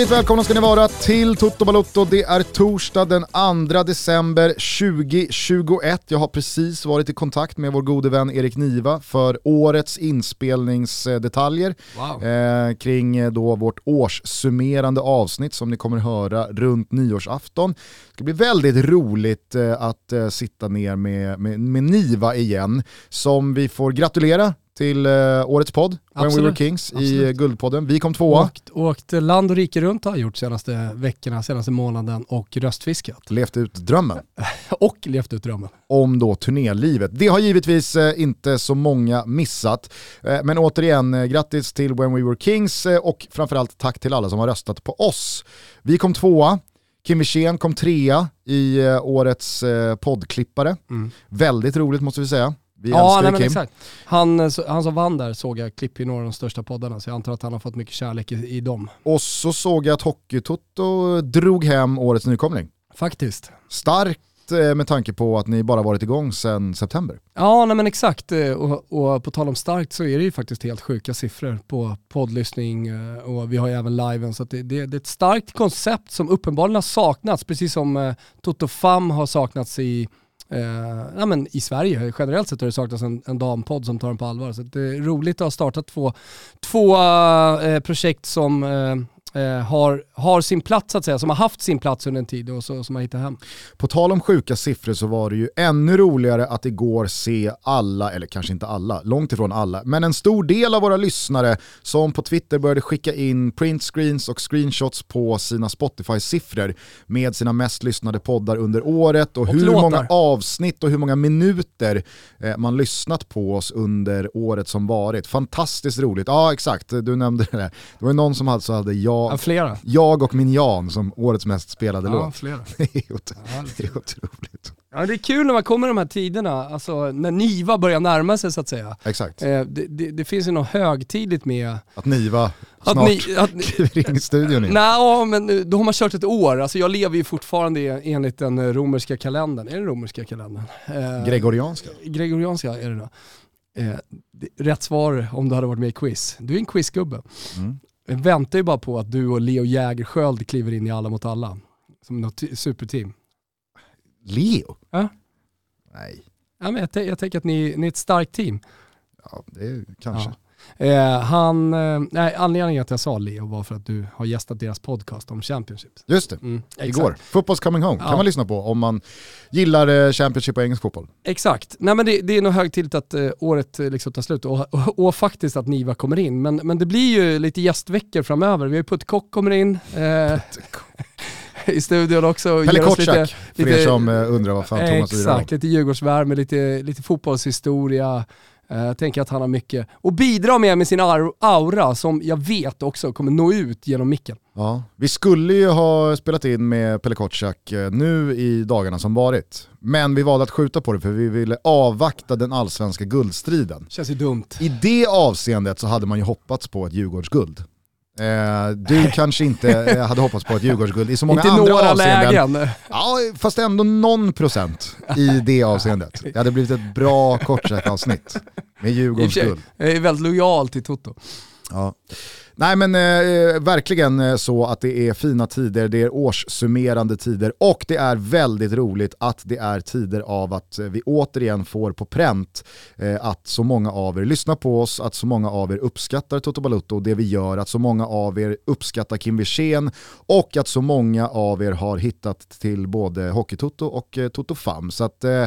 Hjärtligt välkomna ska ni vara till Toto Balotto. Det är torsdag den 2 december 2021. Jag har precis varit i kontakt med vår gode vän Erik Niva för årets inspelningsdetaljer Wow. eh, kring eh, då vårt årssummerande avsnitt som ni kommer höra runt nyårsafton. Det ska bli väldigt roligt eh, att eh, sitta ner med, med, med Niva igen som vi får gratulera till eh, årets podd, When We Absolut. Were Kings i Absolut. eh, Guldpodden. Vi kom tvåa. Åkt, åkt land och rike runt har jag gjort senaste veckorna, senaste månaden och röstfiskat. levt ut drömmen Och levt ut drömmen. om då turnélivet. Det har givetvis eh, inte så många missat. Eh, men återigen, eh, grattis till When We Were Kings eh, och framförallt tack till alla som har röstat på oss. Vi kom tvåa, Kim Wirsén kom trea i eh, årets eh, poddklippare. Mm. Väldigt roligt måste vi säga. Vi Ja, älskar nej, men Kim. exakt. Han, eh, han som vann där såg jag klipp i några av de största poddarna, så jag antar att han har fått mycket kärlek i, i dem. Och så såg jag att Hockeytoto drog hem årets nykomling. Faktiskt. Starkt eh, med tanke på att ni bara varit igång sedan september. Ja, nej men exakt. Eh, Och, och på tal om starkt så är det ju faktiskt helt sjuka siffror på poddlyssning och vi har ju även liven. Så det, det, det är ett starkt koncept som uppenbarligen har saknats, precis som Toto Fam har saknats i Eh, ja, men I Sverige generellt sett har det saknats en, en dampodd som tar den på allvar. Så det är roligt att ha startat två, två eh, projekt som eh, eh, har, har sin plats så att säga, som har haft sin plats under en tid och så, som har hittat hem. På tal om sjuka siffror så var det ju ännu roligare att igår se alla, eller kanske inte alla, långt ifrån alla, men en stor del av våra lyssnare som på Twitter började skicka in printscreens och screenshots på sina Spotify-siffror med sina mest lyssnade poddar under året och, Och hur låtar. många avsnitt och hur många minuter eh, man lyssnat på oss under året som varit. Fantastiskt roligt. Ja exakt, du nämnde det där. Det var ju någon som alltså hade Ja, jag, flera. jag och min Jan som årets mest spelade Ja, låt. flera. Det är ot- Ja, det är otroligt. Ja, det är kul när man kommer i de här tiderna, alltså när Niva börjar närma sig så att säga. Exakt. Eh, det, det, det finns ju något högtidligt med Att Niva att snart ni... Att, kliver in i studion igen. Nej, ja, men nu- då har man kört ett år. Alltså jag lever ju fortfarande i- enligt den eh, romerska kalendern. Är det den romerska kalendern? Eh, Gregorianska. Gregorianska är det då. Eh, rätt svar om du hade varit med i quiz. Du är en quizgubbe. Mm. Jag väntar ju bara på att du och Leo Jägerskiöld kliver in i Alla mot alla. Som något superteam. Leo? Ja. Nej, Ja, men jag, jag tänker att ni, ni är ett starkt team. ja, det är kanske. Ja. Eh, han, eh, nej, anledningen att jag sa Leo var för att du har gästat deras podcast om Championship. Just det, Mm, igår. Fotbolls coming home Ja. kan man lyssna på om man gillar eh, Championship och engelsk fotboll. Exakt. Nej, men det, det är nog högtidligt att eh, året eh, liksom tar slut och, och, och faktiskt att Niva kommer in. Men, men det blir ju lite gästveckor framöver. Vi har ju Puttkock kommer in eh, i studion också. Pelle Kotschack, för lite- er som undrar vad fan Thomas lirar om. Exakt, lite Djurgårdsvärme, lite, lite fotbollshistoria. Eh, Jag tänker att han har mycket att bidra med med sin aura som jag vet också kommer nå ut genom micken. Ja. Vi skulle ju ha spelat in med Pelle Kotschack eh, nu i dagarna som varit. Men vi valde att skjuta på det för vi ville avvakta den allsvenska guldstriden. Känns ju dumt. I det avseendet så hade man ju hoppats på ett Djurgårdsguld. Eh, du kanske inte eh, hade hoppats på ett Djurgårdsguld i så många Inte andra några avseenden. lägen. Ja, fast ändå någon procent i det avseendet. Det hade blivit ett bra Kortsäck-avsnitt med I och Djurgårdens guld. Jag är väldigt lojal till Toto. Ja. Nej men eh, verkligen eh, så att det är fina tider, det är årssummerande tider och det är väldigt roligt att det är tider av att eh, vi återigen får på pränt eh, att så många av er lyssnar på oss, att så många av er uppskattar Toto Balutto och det vi gör, att så många av er uppskattar Kim Wirsén och att så många av er har hittat till både Hockeytoto och eh, Toto Fam. Så att, eh,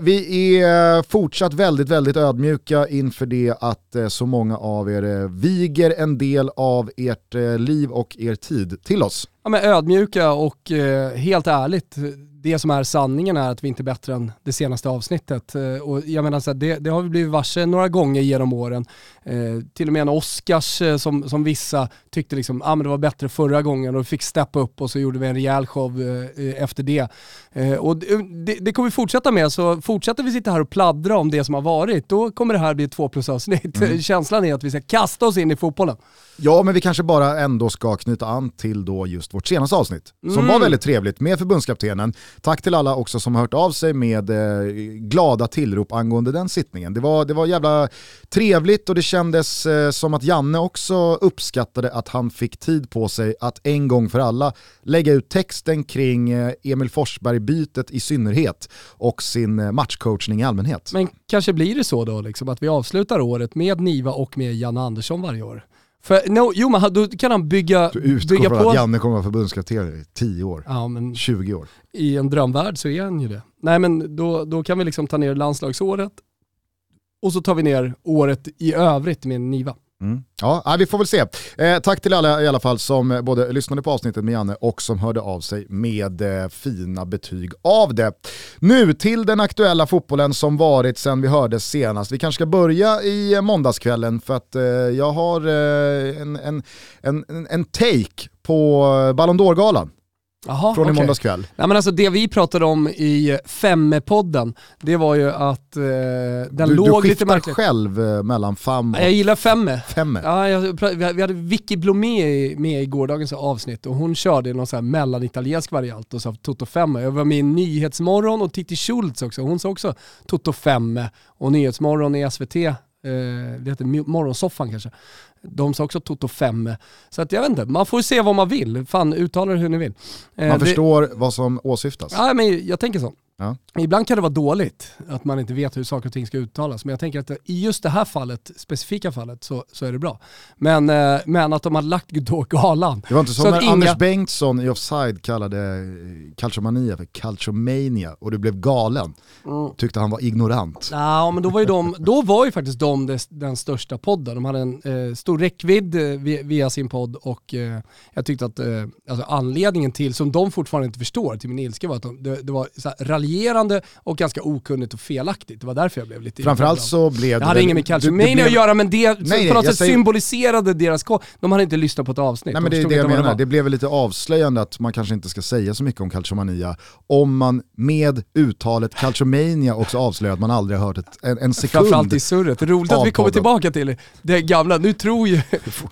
vi är fortsatt väldigt, väldigt ödmjuka inför det att eh, så många av er eh, viger en del av ert eh, liv och er tid till oss. Ja, men ödmjuka och eh, helt ärligt, det som är sanningen är att vi inte är bättre än det senaste avsnittet. Eh, och jag menar så här, det, det har vi blivit varse några gånger genom åren. Eh, till och med en Oscars eh, som, som vissa tyckte liksom, ah, men det var bättre förra gången och fick steppa upp och så gjorde vi en rejäl show eh, efter det. Eh, och det, det kommer vi fortsätta med, så fortsätter vi sitta här och pladdra om det som har varit, då kommer det här bli ett två plus avsnitt. Känslan är att vi ska kasta oss in i fotbollen. Ja, men vi kanske bara ändå ska knyta an till då just just vårt senaste avsnitt. Som Mm. var väldigt trevligt med förbundskaptenen. Tack till alla också som har hört av sig med eh, glada tillrop angående den sittningen. Det var, det var jävla trevligt och det kändes eh, som att Janne också uppskattade att han fick tid på sig att en gång för alla lägga ut texten kring eh, Emil Forsberg-bytet i synnerhet och sin eh, matchcoachning i allmänhet. Men kanske blir det så då, liksom, att vi avslutar året med Niva och med Janne Andersson varje år. För, no, jo men då kan han bygga, Du bygga på... att Janne kommer vara förbundskapten i 10 år, Ja, men 20 år. i en drömvärld så är han ju det. Nej men då, då kan vi liksom ta ner landslagsåret och så tar vi ner året i övrigt med Niva. Mm. Ja, äh, vi får väl se. Eh, tack till alla i alla fall som eh, både lyssnade på avsnittet med Janne och som hörde av sig med eh, fina betyg av det. Nu till den aktuella fotbollen som varit sedan vi hördes senast. Vi kanske ska börja i eh, måndagskvällen för att eh, jag har eh, en, en, en, en- take på eh, Ballon d'Or-galan Jaha, från i okej. måndags kväll. Nej men alltså det vi pratade om i Femme-podden, det var ju att eh, den Du, låg du lite skiftar märkligt. själv eh, mellan fem och Jag gillar Femme. femme. Ja, jag, vi hade Vicky Blomé i- med i gårdagens avsnitt och hon körde någon här mellanitaliensk variant och sa Toto Femme. Jag var med i Nyhetsmorgon och Titti Schultz också, hon sa också Toto Femme. Och Nyhetsmorgon i SVT, eh, det heter Morgonsoffan kanske, de sa också Toto Femme. Så att jag vet inte, man får se vad man vill. Fan, uttala det hur ni vill. Eh, Man det- förstår vad som åsyftas. Ja, men jag tänker så. Ja. Ibland kan det vara dåligt att man inte vet hur saker och ting ska uttalas, men jag tänker att i just det här fallet, specifika fallet, så, så är det bra. Men, eh, men att de har lagt då galan. Det var inte som Så när inga- Anders Bengtsson i Offside kallade eh, Calciomania för Calciomania och du blev galen. Tyckte han var ignorant. Ja, men då var ju, de, då var ju faktiskt de den största podden. De hade en eh, stor räckvidd eh, via, via sin podd och eh, jag tyckte att eh, alltså anledningen till, som de fortfarande inte förstår, till min ilska var att de, det, det var så här raljerande och ganska okunnigt och felaktigt. Det var därför jag blev lite Framförallt så blev Det hade väl- inget med det- Calciumania det blev- att göra men det nej, på något jag sätt säger- symboliserade deras ko- De hade inte lyssnat på ett avsnitt. Nej, men De det är det jag menar, var. det blev lite avslöjande att man kanske inte ska säga så mycket om Calciomania om man med uttalet Calciomania också avslöjar att man aldrig har hört ett, en, en sekund. Framförallt i surret. Roligt att vi kommer tillbaka till det gamla. Nu tror ju,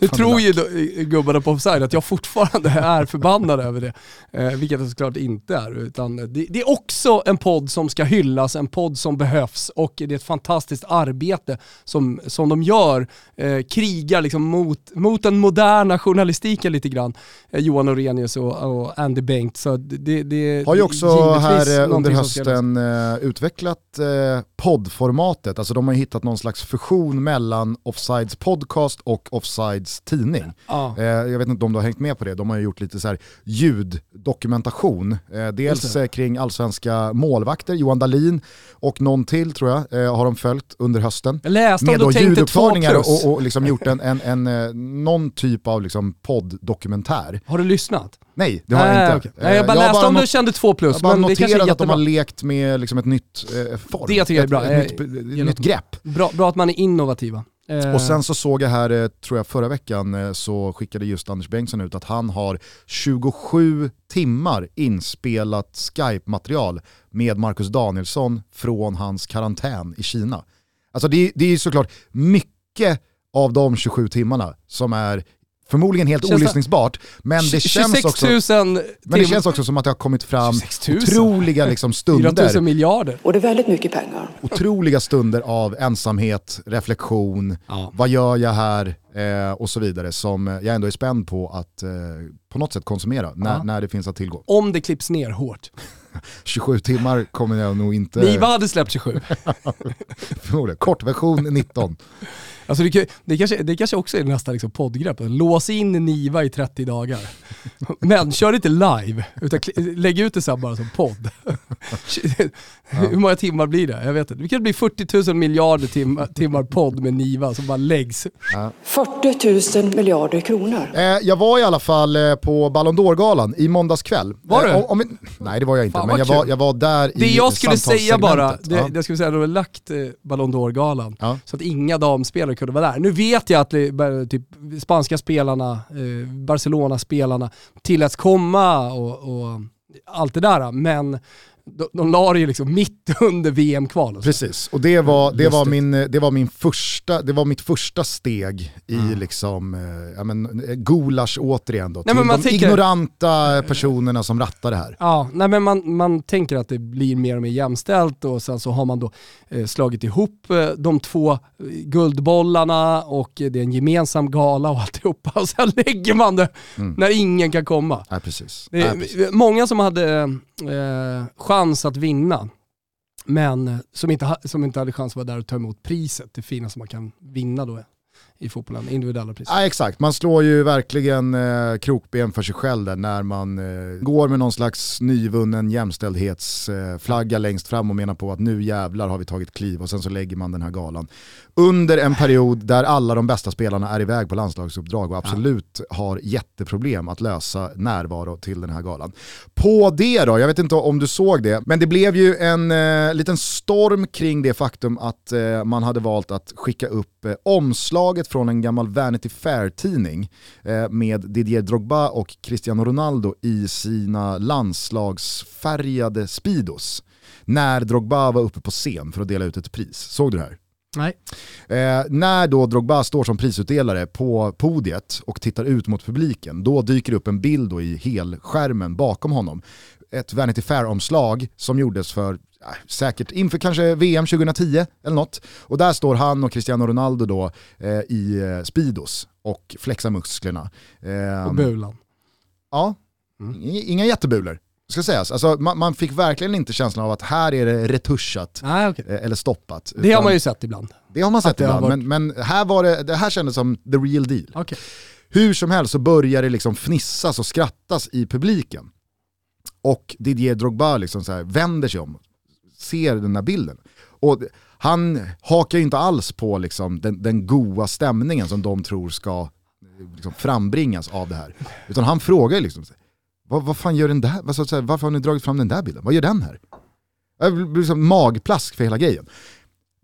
nu tror ju då- gubbarna på offside att jag fortfarande är förbannad över det. Eh, vilket jag såklart inte är. Utan det, det är också en podd som ska hyllas, en podd som behövs och det är ett fantastiskt arbete som, som de gör. Eh, krigar liksom mot, mot den moderna journalistiken lite grann. Eh, Johan Orenius och, och Andy Bengt. Så det, det Har ju också här eh, under ska hösten eh, utvecklat eh, poddformatet. Alltså de har hittat någon slags fusion mellan Offsides podcast och Offsides tidning. Ja. Eh, jag vet inte om du har hängt med på det, de har ju gjort lite så här ljuddokumentation. Eh, dels kring allsvenska målvakter, Johan Dahlin och någon till tror jag, eh, har de följt under hösten. Jag läste om Med då ljudupptagningar och, och liksom gjort en, en, en, eh, någon typ av liksom podddokumentär. Har du lyssnat? Nej, det har jag Nej, inte. okej. Nej, jag bara Eh, har läste om not- du kände två plus, jag bara men det noterat att de har lekt med liksom ett nytt eh, form. Det tycker jag är ett, bra. Ett, nytt, ett gillar nytt det. grepp. Bra, bra att man är innovativa. Eh. Och sen så såg jag här, eh, tror jag förra veckan, eh, så skickade just Anders Bengtsson ut att han har 27 timmar inspelat Skype-material med Marcus Danielsson från hans karantän i Kina. Alltså det, det är ju såklart mycket av de 27 timmarna som är förmodligen helt Känns olyssningsbart, men det, känns 26 också, 000 men det känns också som att det har kommit fram 26 000. otroliga liksom 4 000 stunder miljarder. Och det är väldigt mycket pengar. otroliga stunder av ensamhet, reflektion, Ja. vad gör jag här eh, och så vidare som jag ändå är spänd på att eh, på något sätt konsumera när, Ja. när det finns att tillgå. Om det klipps ner hårt. 27 timmar kommer jag nog inte... Niva hade släppt 27. Förmodligen. Kortversion 19. Alltså det, det, kanske, det kanske också är nästa liksom poddgrepp. Lås in Niva i 30 dagar. Men kör inte live, utan lägg ut det sen bara som podd. Hur många timmar blir det? Jag vet inte. Det kan bli 40 000 miljarder timmar, timmar podd med Niva som bara läggs. 40 000 miljarder kronor. Eh, jag var i alla fall eh, på Ballon d'Or-galan i måndags kväll. Var du? Eh, om, om, nej det var jag inte, Fan, men jag var, jag var där Det i jag skulle säga bara, det, Ja. jag skulle säga att de har lagt eh, Ballon d'Or-galan Ja. så att inga damspelare kunde vara där. Nu vet jag att eh, typ, spanska spelarna, eh, Barcelona-spelarna tilläts komma och, och allt det där, men de, de la det ju liksom mitt under VM-kval. Precis, och det var, det, var min, det, var min första, det var mitt första steg i Mm. liksom, eh, ja, men, eh, gulasch återigen då, Nej, till de tänker- ignoranta personerna som rattar det här. Ja, nej men man, man tänker att det blir mer och mer jämställt och sen så har man då eh, slagit ihop eh, de två eh, guldbollarna och det är en gemensam gala och alltihopa och sen lägger man det när ingen kan komma. Nej, precis. Det är precis. många som hade eh, chans att vinna, men eh, som inte, som inte hade chans att vara där och ta emot priset, det fina som man kan vinna då i fotbollen, individuella priser. Ja, exakt, man slår ju verkligen eh, krokben för sig själv där när man eh, går med någon slags nyvunnen jämställdhetsflagga eh, längst fram och menar på att nu jävlar har vi tagit kliv och sen så lägger man den här galan. Under en period där alla de bästa spelarna är iväg på landslagsuppdrag och absolut har jätteproblem att lösa närvaro till den här galan. På det då, jag vet inte om du såg det, men det blev ju en eh, liten storm kring det faktum att eh, man hade valt att skicka upp eh, omslaget från en gammal Vanity Fair-tidning eh, med Didier Drogba och Cristiano Ronaldo i sina landslagsfärgade Speedos. När Drogba var uppe på scen för att dela ut ett pris. Såg du det här? Nej. Eh, när då Drogba står som prisutdelare på podiet och tittar ut mot publiken, då dyker det upp en bild då i helskärmen bakom honom. Ett Vanity Fair-omslag som gjordes för eh, säkert inför kanske VM 2010 eller något. Och där står han och Cristiano Ronaldo då eh, i eh, Speedos och flexar musklerna. Eh, Och bulan. Ja, Mm. inga, inga jättebulor. Ska sägas. Alltså, man, man fick verkligen inte känslan av att här är det retuschat Nej, okej. eh, eller stoppat. Det har man ju sett ibland. det har man sett ibland, men, men här, var det, det här kändes som the real deal. Okej. Hur som helst så börjar det liksom fnissas och skrattas i publiken. Och Didier Drogba liksom så här vänder sig om, ser den här bilden. Och han hakar ju inte alls på liksom den, den goa stämningen som de tror ska eh, liksom frambringas av det här. Utan han frågar ju liksom, vad, vad fan gör den där? Vad, så, här, varför har ni dragit fram den där bilden? Vad gör den här? Det blir liksom magplask för hela grejen.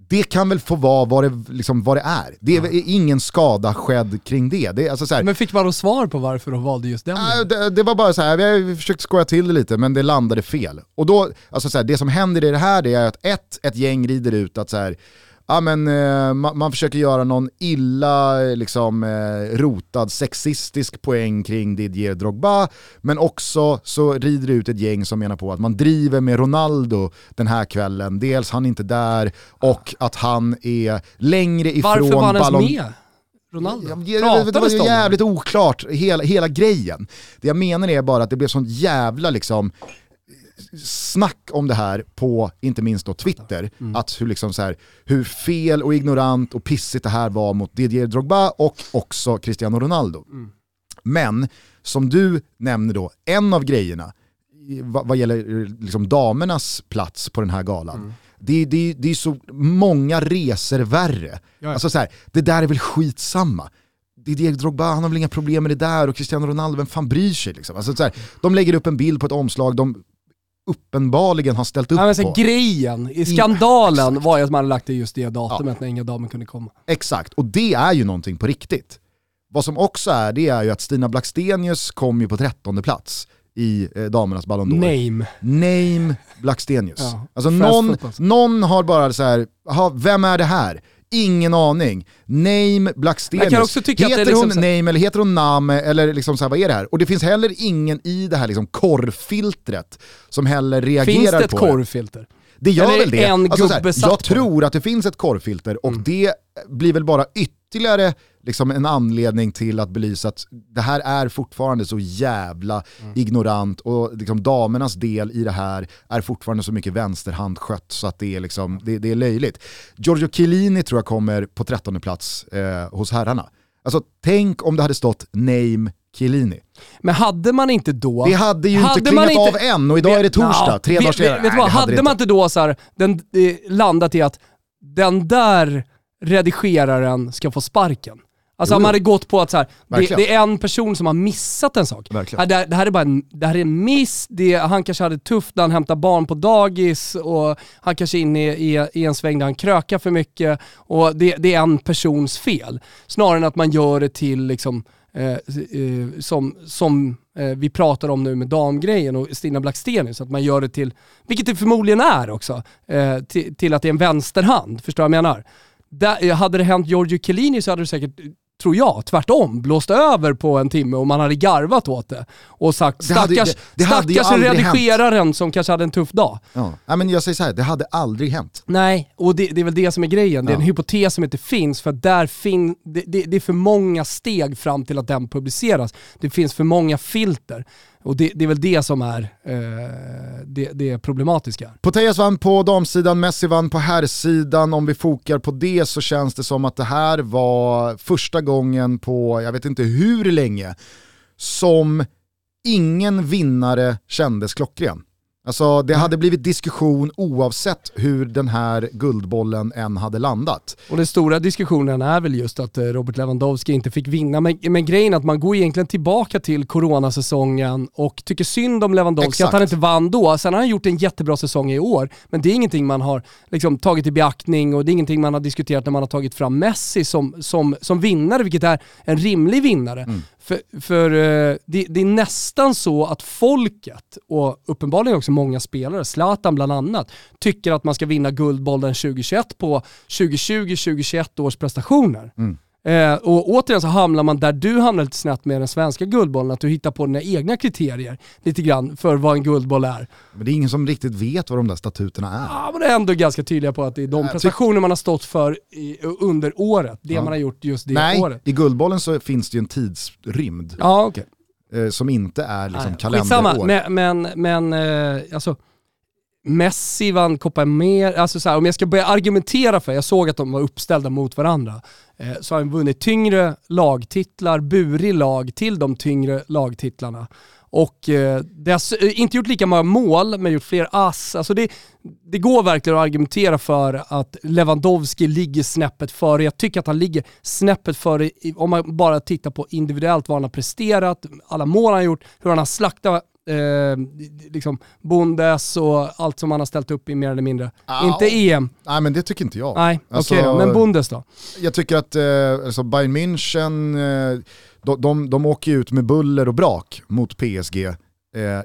Det kan väl få vara vad det, liksom, vad det är. Det är väl ingen skada skedd kring det. det alltså, så här, Men fick man då svar på varför de valde just den? Nej, det, det var bara så här, vi har försökt skoja till det lite men det landade fel. Och då, alltså så här, det som händer i det här det är att ett, ett gäng rider ut att så här, ja, men, eh, man, man försöker göra någon illa liksom, eh, rotad sexistisk poäng kring Didier Drogba, men också så rider det ut ett gäng som menar på att man driver med Ronaldo den här kvällen. Dels han är inte där och att han är längre ifrån Varför var han ens med? Ronaldo? Ja, men det, var Pratades ju jävligt oklart, hela, hela grejen. Det jag menar är bara att det blev sånt jävla liksom snack om det här på, inte minst då Twitter, Mm. att hur, liksom så här, hur fel och ignorant och pissigt det här var mot Didier Drogba och också Cristiano Ronaldo. Mm. Men som du nämner då, en av grejerna vad, vad gäller liksom damernas plats på den här galan, Mm. det, det, det är så många resor värre. ja. Alltså så här, det där är väl skitsamma. Didier Drogba, han har väl inga problem med det där och Cristiano Ronaldo, vem fan bryr sig? Liksom? Alltså så här, de lägger upp en bild på ett omslag de uppenbarligen har ställt upp Ja, men så på. grejen, i skandalen var ju att man hade lagt det just det datumet när inga damer kunde komma. Exakt, och det är ju någonting på riktigt. Vad som också är, det är ju att Stina Blackstenius kom ju på trettonde plats i eh, damernas Ballon d'Or. Name. Name Blackstenius. Ja, alltså någon, alltså. någon har bara så här, "Jaha, vem är det här? Ingen aning. Name Blackstenius. Heter det liksom hon så Name eller heter hon Name eller liksom så här, vad är det här? Och det finns heller ingen i det här liksom korvfiltret som heller reagerar Finns det ett på korvfilter? det gör Eller väl det. en Alltså, här, jag på tror att det finns ett korvfilter och det blir väl bara ytterligare liksom, en anledning till att belysa att det här är fortfarande så jävla ignorant och liksom, damernas del i det här är fortfarande så mycket vänsterhandskött så att det är, liksom, det, det är löjligt. Giorgio Chiellini tror jag kommer på trettonde plats eh, hos herrarna. Alltså tänk om det hade stått name Chiellini. Men hade man inte då... Det hade ju Hade inte klingat inte- av än och idag är det torsdag, Ja, tre vet- dagar senare. Vet, vet Nej, vad, hade, det man inte. inte då så här, den, eh, landat i att den där redigeraren ska få sparken? Alltså Jo, man hade gått på att så här, det, det är en person som har missat en sak. Verkligen. Det, här- det här är bara en, det här är en miss, det, han kanske hade tufft när han hämtar barn på dagis och han kanske är inne i, i, i en sväng där han krökar för mycket och det, det är en persons fel. Snarare än att man gör det till liksom eh, eh, som, som eh, vi pratar om nu med damgrejen och Stina Blackstenius, att man gör det till, vilket det förmodligen är också, eh, till, till att det är en vänsterhand. Förstår du vad jag menar? Där, eh, hade det hänt Giorgio Chiellini så hade det säkert tror jag, tvärtom, blåst över på en timme och man hade garvat åt det. Och sagt Det hade- stackars, det- det stackars redigeraren som kanske hade en tuff dag. Ja. Ja, men jag säger så här, det hade aldrig hänt. Nej, och det, det är väl det som är grejen. Det är en hypotes som inte finns för där fin, det, det, det är för många steg fram till att den publiceras. Det finns för många filter. Och det, det är väl det som är eh, det, det problematiska. Poteas vann på damsidan, Messi vann på herrsidan. Om vi fokar på det så känns det som att det här var första gången på, jag vet inte hur länge, som ingen vinnare kändes klockren. Alltså det hade blivit diskussion oavsett hur den här guldbollen än hade landat. Och den stora diskussionen är väl just att eh, Robert Lewandowski inte fick vinna. Men, men grejen är att man går egentligen tillbaka till coronasäsongen och tycker synd om Lewandowski, Exakt. att han inte vann då. Sen har han gjort en jättebra säsong i år, men det är ingenting man har liksom, tagit i beaktning och det är ingenting man har diskuterat när man har tagit fram Messi som, som, som vinnare, vilket är en rimlig vinnare. För, för eh, det, det är nästan så att folket, och uppenbarligen också många spelare, Zlatan bland annat, tycker att man ska vinna Guldbollen 2021 på 2020-2021 års prestationer. Mm. Eh, och återigen så hamnar man där du hamnar lite snett med den svenska guldbollen, att du hittar på dina egna kriterier lite grann för vad en guldboll är. Men det är ingen som riktigt vet vad de där statuterna är. Ja, men det är ändå ganska tydliga på att det är de prestationer man har stått för i, under året, det man har gjort just det Nej, året. i guldbollen så finns det ju en tidsrymd Ja, okej. eh, som inte är liksom Nej, kalenderår. Skitsamma, men, men, men eh, alltså Messi vann Copa Mer, alltså så här, om jag ska börja argumentera för, jag såg att de var uppställda mot varandra, eh, så har han vunnit tyngre lagtitlar, burit lag till de tyngre lagtitlarna. Och eh, det har eh, inte gjort lika många mål, men gjort fler ass. Alltså det, det går verkligen att argumentera för att Lewandowski ligger snäppet före. Jag tycker att han ligger snäppet före om man bara tittar på individuellt vad han har presterat, alla mål han har gjort, hur han har slaktat eh, liksom Bundes och allt som han har ställt upp i mer eller mindre. Ah, Inte EM, Nej men det tycker inte jag. nej okej Alltså, då, men Bundes då? Jag tycker att eh, alltså Bayern München, eh, de, de, de åker ut med buller och brak mot PSG eh,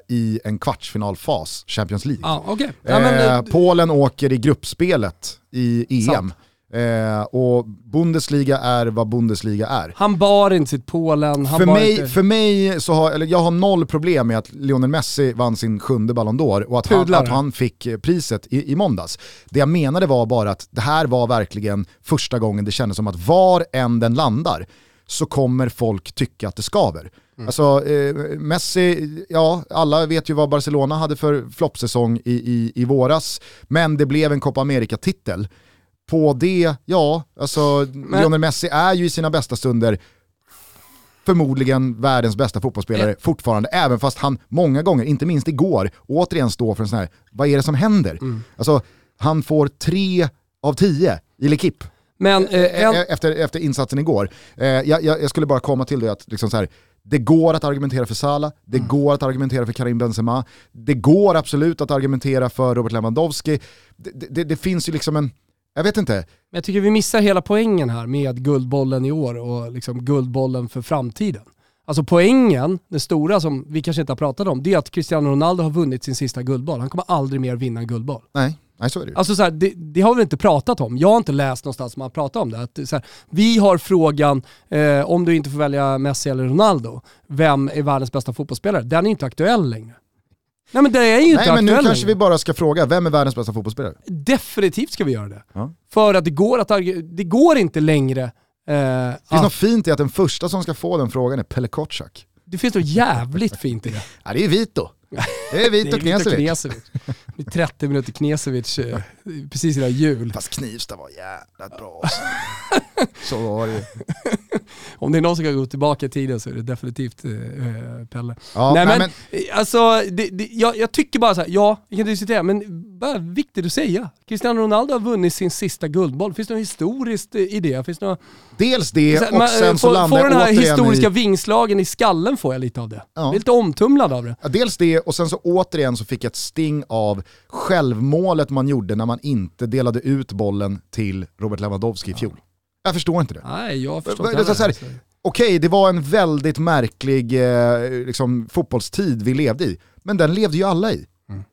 i en kvartsfinalfas, Champions League. Ja, okej. Ja, men, eh, eh, Polen åker i gruppspelet i EM. Sant. Eh, och Bundesliga är vad Bundesliga är. han bar inte sitt Polen, För mig, inte... för mig så har, eller jag har noll problem med att Lionel Messi vann sin sjunde Ballon d'Or och att han, att han fick eh, priset i, i måndags. Det jag menade var bara att det här var verkligen första gången det kändes som att var än den landar så kommer folk tycka att det skaver. Alltså eh, Messi, ja alla vet ju vad Barcelona hade för floppsäsong i, i, i våras, men det blev en Copa America-titel. På det, ja, alltså Lionel Messi är ju i sina bästa stunder förmodligen världens bästa fotbollsspelare fortfarande, även fast han många gånger, inte minst igår, återigen står för en sån här, vad är det som händer? Alltså, han får tre av tio i L'Equipe Men eh, en, e- efter, efter insatsen igår. Eh, jag, jag, jag skulle bara komma till det att liksom så här, det går att argumentera för Salah, det Mm. går att argumentera för Karim Benzema, det går absolut att argumentera för Robert Lewandowski. Det, det, det finns ju liksom en, jag vet inte, Men jag tycker vi missar hela poängen här med Guldbollen i år och liksom Guldbollen för framtiden. Alltså poängen, den stora som vi kanske inte har pratat om, det är att Cristiano Ronaldo har vunnit sin sista guldboll. Han kommer aldrig mer vinna en guldboll. nej, nej så är det. Alltså så här, det, det har vi inte pratat om. Jag har inte läst någonstans som har pratat om det. Att, så här, vi har frågan, eh, om du inte får välja Messi eller Ronaldo, vem är världens bästa fotbollsspelare? Den är inte aktuell längre. Nej men det är ju inte Nej men nu kanske vi bara ska fråga, vem är världens bästa fotbollsspelare? Definitivt ska vi göra det. Ja. För att det går, att, det går inte längre eh, Det finns att- något fint i att den första som ska få den frågan är Pelle Kotschak. Det finns något jävligt fint i det. Ja. Det är Vito Det är Vito Knesevic. Knesevic. Det är 30 minuter Knesevic eh, precis innan jul. Fast Knivsta var jävligt bra. alltså. så var det. Om det är någon som kan gå tillbaka i tiden så är det definitivt eh, eh, Pelle. Ja, nej, nej, men, eh, alltså, det, det, jag, jag tycker bara så här, ja, vi kan diskutera, men bara viktigt att säga. Cristiano Ronaldo har vunnit sin sista guldboll. Finns det något historiskt i det? Finns det något, Dels det så här, och man, sen så får, landar får den här jag historiska i... vingslagen i skallen får jag lite av det. Ja. Jag är lite omtumlad av det. Ja, dels det och sen så återigen så fick jag ett sting av självmålet man gjorde när man inte delade ut bollen till Robert Lewandowski i fjol. Jag förstår inte det. Nej, jag förstår inte det här, okej det var en väldigt märklig eh, liksom, fotbollstid vi levde i, men den levde ju alla i. Mm.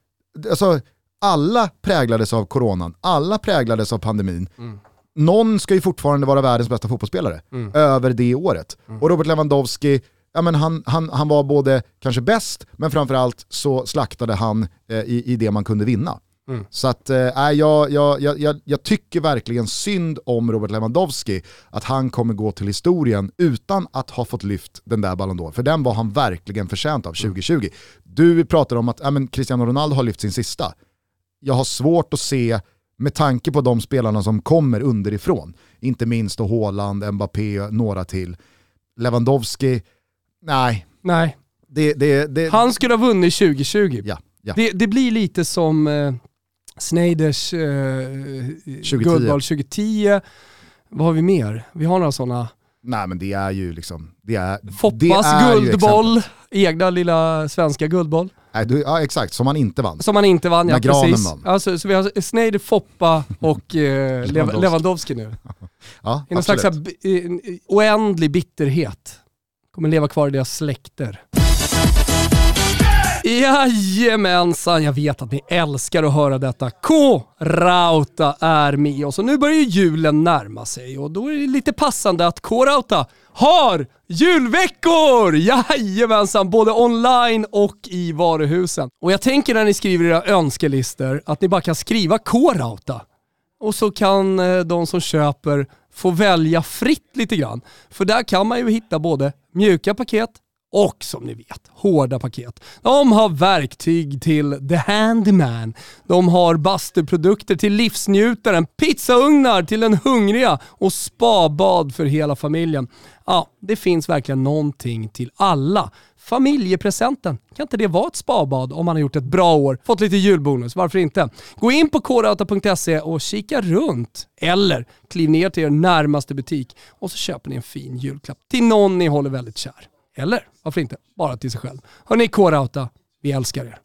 Alltså, alla präglades av coronan, alla präglades av pandemin. Mm. Någon ska ju fortfarande vara världens bästa fotbollsspelare Mm. över det året. Och Robert Lewandowski, ja, men han, han, han var både kanske bäst, men framförallt så slaktade han eh, i, i det man kunde vinna. Mm. Så att, eh, jag, jag, jag, jag, tycker verkligen synd om Robert Lewandowski, att han kommer gå till historien utan att ha fått lyft den där Ballon d'Or. För den var han verkligen förtjänt av 2020. Du pratar om att ja, men Cristiano Ronaldo har lyft sin sista. Jag har svårt att se, med tanke på de spelarna som kommer underifrån, inte minst då Haaland, Mbappé, några till. Lewandowski, nej, Nej, det... det, det han skulle ha vunnit 2020. ja, ja. Det, blir lite som eh, Sneiders eh, 2010. guldboll 2010. Vad har vi mer? Vi har några sådana. Nej men det är ju liksom, det är, Foppas är guldboll, egna lilla svenska guldboll. Nej, du, ja exakt, som man inte vann. Som han inte vann, ja När Granen precis. vann. Alltså, så vi har Sneider, Foppa och eh, Lewandowski. Lewandowski nu. Ja, I någon slags här, absolut. bi- en oändlig bitterhet. Kommer leva kvar i deras släkter. Jajamensan, jag vet att ni älskar att höra detta. K-Rauta är med oss och nu börjar ju julen närma sig och då är det lite passande att K-Rauta har julveckor! Jajamensan, både online och i varuhusen. Och jag tänker när ni skriver era önskelistor att ni bara kan skriva K-Rauta och så kan eh, de som köper få välja fritt lite grann. För där kan man ju hitta både mjuka paket och som ni vet, hårda paket. De har verktyg till the handyman. De har bastuprodukter till livsnjutaren, pizzaugnar till den hungriga och spabad för hela familjen. Ja, det finns verkligen någonting till alla. Familjepresenten, kan inte det vara ett spabad om man har gjort ett bra år, fått lite julbonus, varför inte? Gå in på kodauta.se och kika runt. Eller kliv ner till er närmaste butik och så köper ni en fin julklapp till någon ni håller väldigt kär. Eller varför inte, bara till sig själv. Hörni, Kodauta, vi älskar er.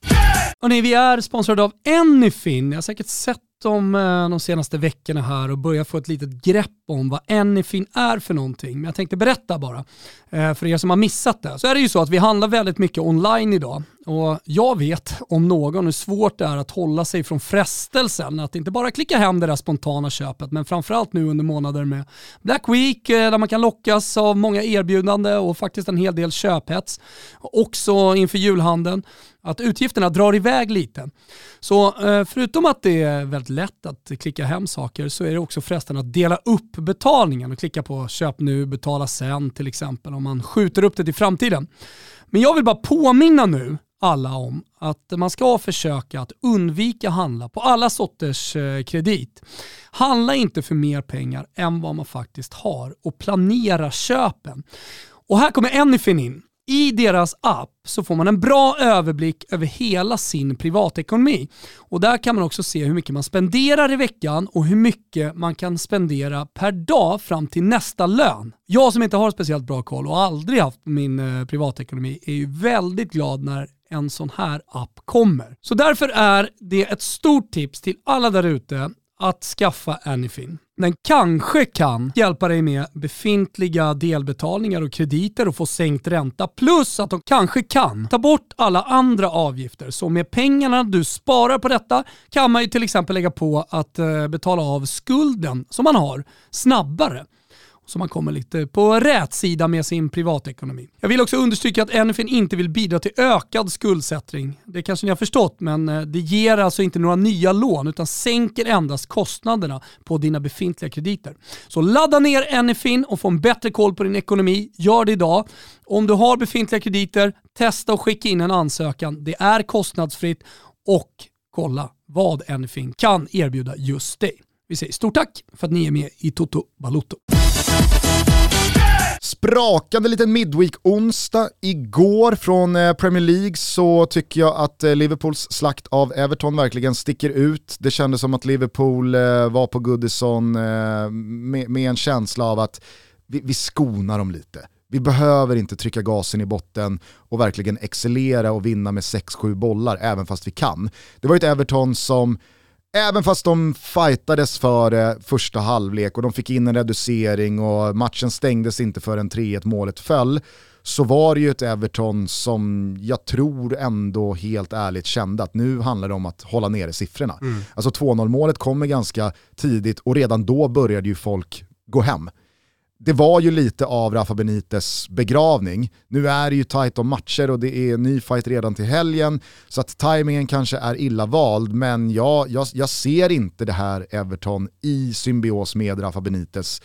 Hörrni, vi är sponsrade av Anyfin. Ni har säkert sett om eh, de senaste veckorna här och börjat få ett litet grepp om vad Anyfin är för någonting. Men jag tänkte berätta bara eh, för er som har missat det. Så är det ju så att vi handlar väldigt mycket online idag och jag vet om någon hur svårt det är att hålla sig från frestelsen att inte bara klicka hem det där spontana köpet men framförallt nu under månader med Black Week eh, där man kan lockas av många erbjudanden och faktiskt en hel del köphets. Också inför julhandeln att utgifterna drar iväg lite. Så eh, förutom att det är väldigt lätt att klicka hem saker så är det också frestande att dela upp betalningen och klicka på köp nu, betala sen till exempel om man skjuter upp det till framtiden. Men jag vill bara påminna nu alla om att man ska försöka att undvika handla på alla sorters eh, kredit. Handla inte för mer pengar än vad man faktiskt har och planera köpen. Och här kommer Anyfin in. I deras app så får man en bra överblick över hela sin privatekonomi. Och där kan man också se hur mycket man spenderar i veckan och hur mycket man kan spendera per dag fram till nästa lön. Jag som inte har speciellt bra koll och aldrig haft min eh, privatekonomi är ju väldigt glad när en sån här app kommer. Så därför är det ett stort tips till alla där ute att skaffa Anyfin. Den kanske kan hjälpa dig med befintliga delbetalningar och krediter och få sänkt ränta. Plus att de kanske kan ta bort alla andra avgifter. Så med pengarna du sparar på detta kan man ju till exempel lägga på att eh, betala av skulden som man har snabbare så man kommer lite på rätt sida med sin privatekonomi. Jag vill också understryka att NFN inte vill bidra till ökad skuldsättning. Det kanske ni har förstått, men eh, det ger alltså inte några nya lån utan sänker endast kostnaderna på dina befintliga krediter. Så ladda ner NFIN och få en bättre koll på din ekonomi. Gör det idag. Om du har befintliga krediter, testa och skicka in en ansökan. Det är kostnadsfritt och kolla vad NFIN kan erbjuda just dig. Vi säger stort tack för att ni är med i Toto Balotto. Sprakande liten midweek-onsdag igår från eh, Premier League så tycker jag att eh, Liverpools slakt av Everton verkligen sticker ut. Det kändes som att Liverpool eh, var på Goodison med, en känsla av att vi, vi skonar dem lite. Vi behöver inte trycka gasen i botten och verkligen excellera och vinna med 6-7 bollar även fast vi kan. Det var ett Everton som Även fast de fightades för det första halvlek och de fick in en reducering och matchen stängdes inte förrän 3-1 målet föll, så var det ju ett Everton som jag tror ändå helt ärligt kände att nu handlar det om att hålla nere siffrorna. Mm. Alltså 2-0 målet kommer ganska tidigt och redan då började ju folk gå hem det var ju lite av Rafa Benites begravning. Nu är det ju tajt om matcher och det är ny fight redan till helgen, så att tajmingen kanske är illa vald, men jag, jag, jag ser inte det här Everton i symbios med Rafa Benites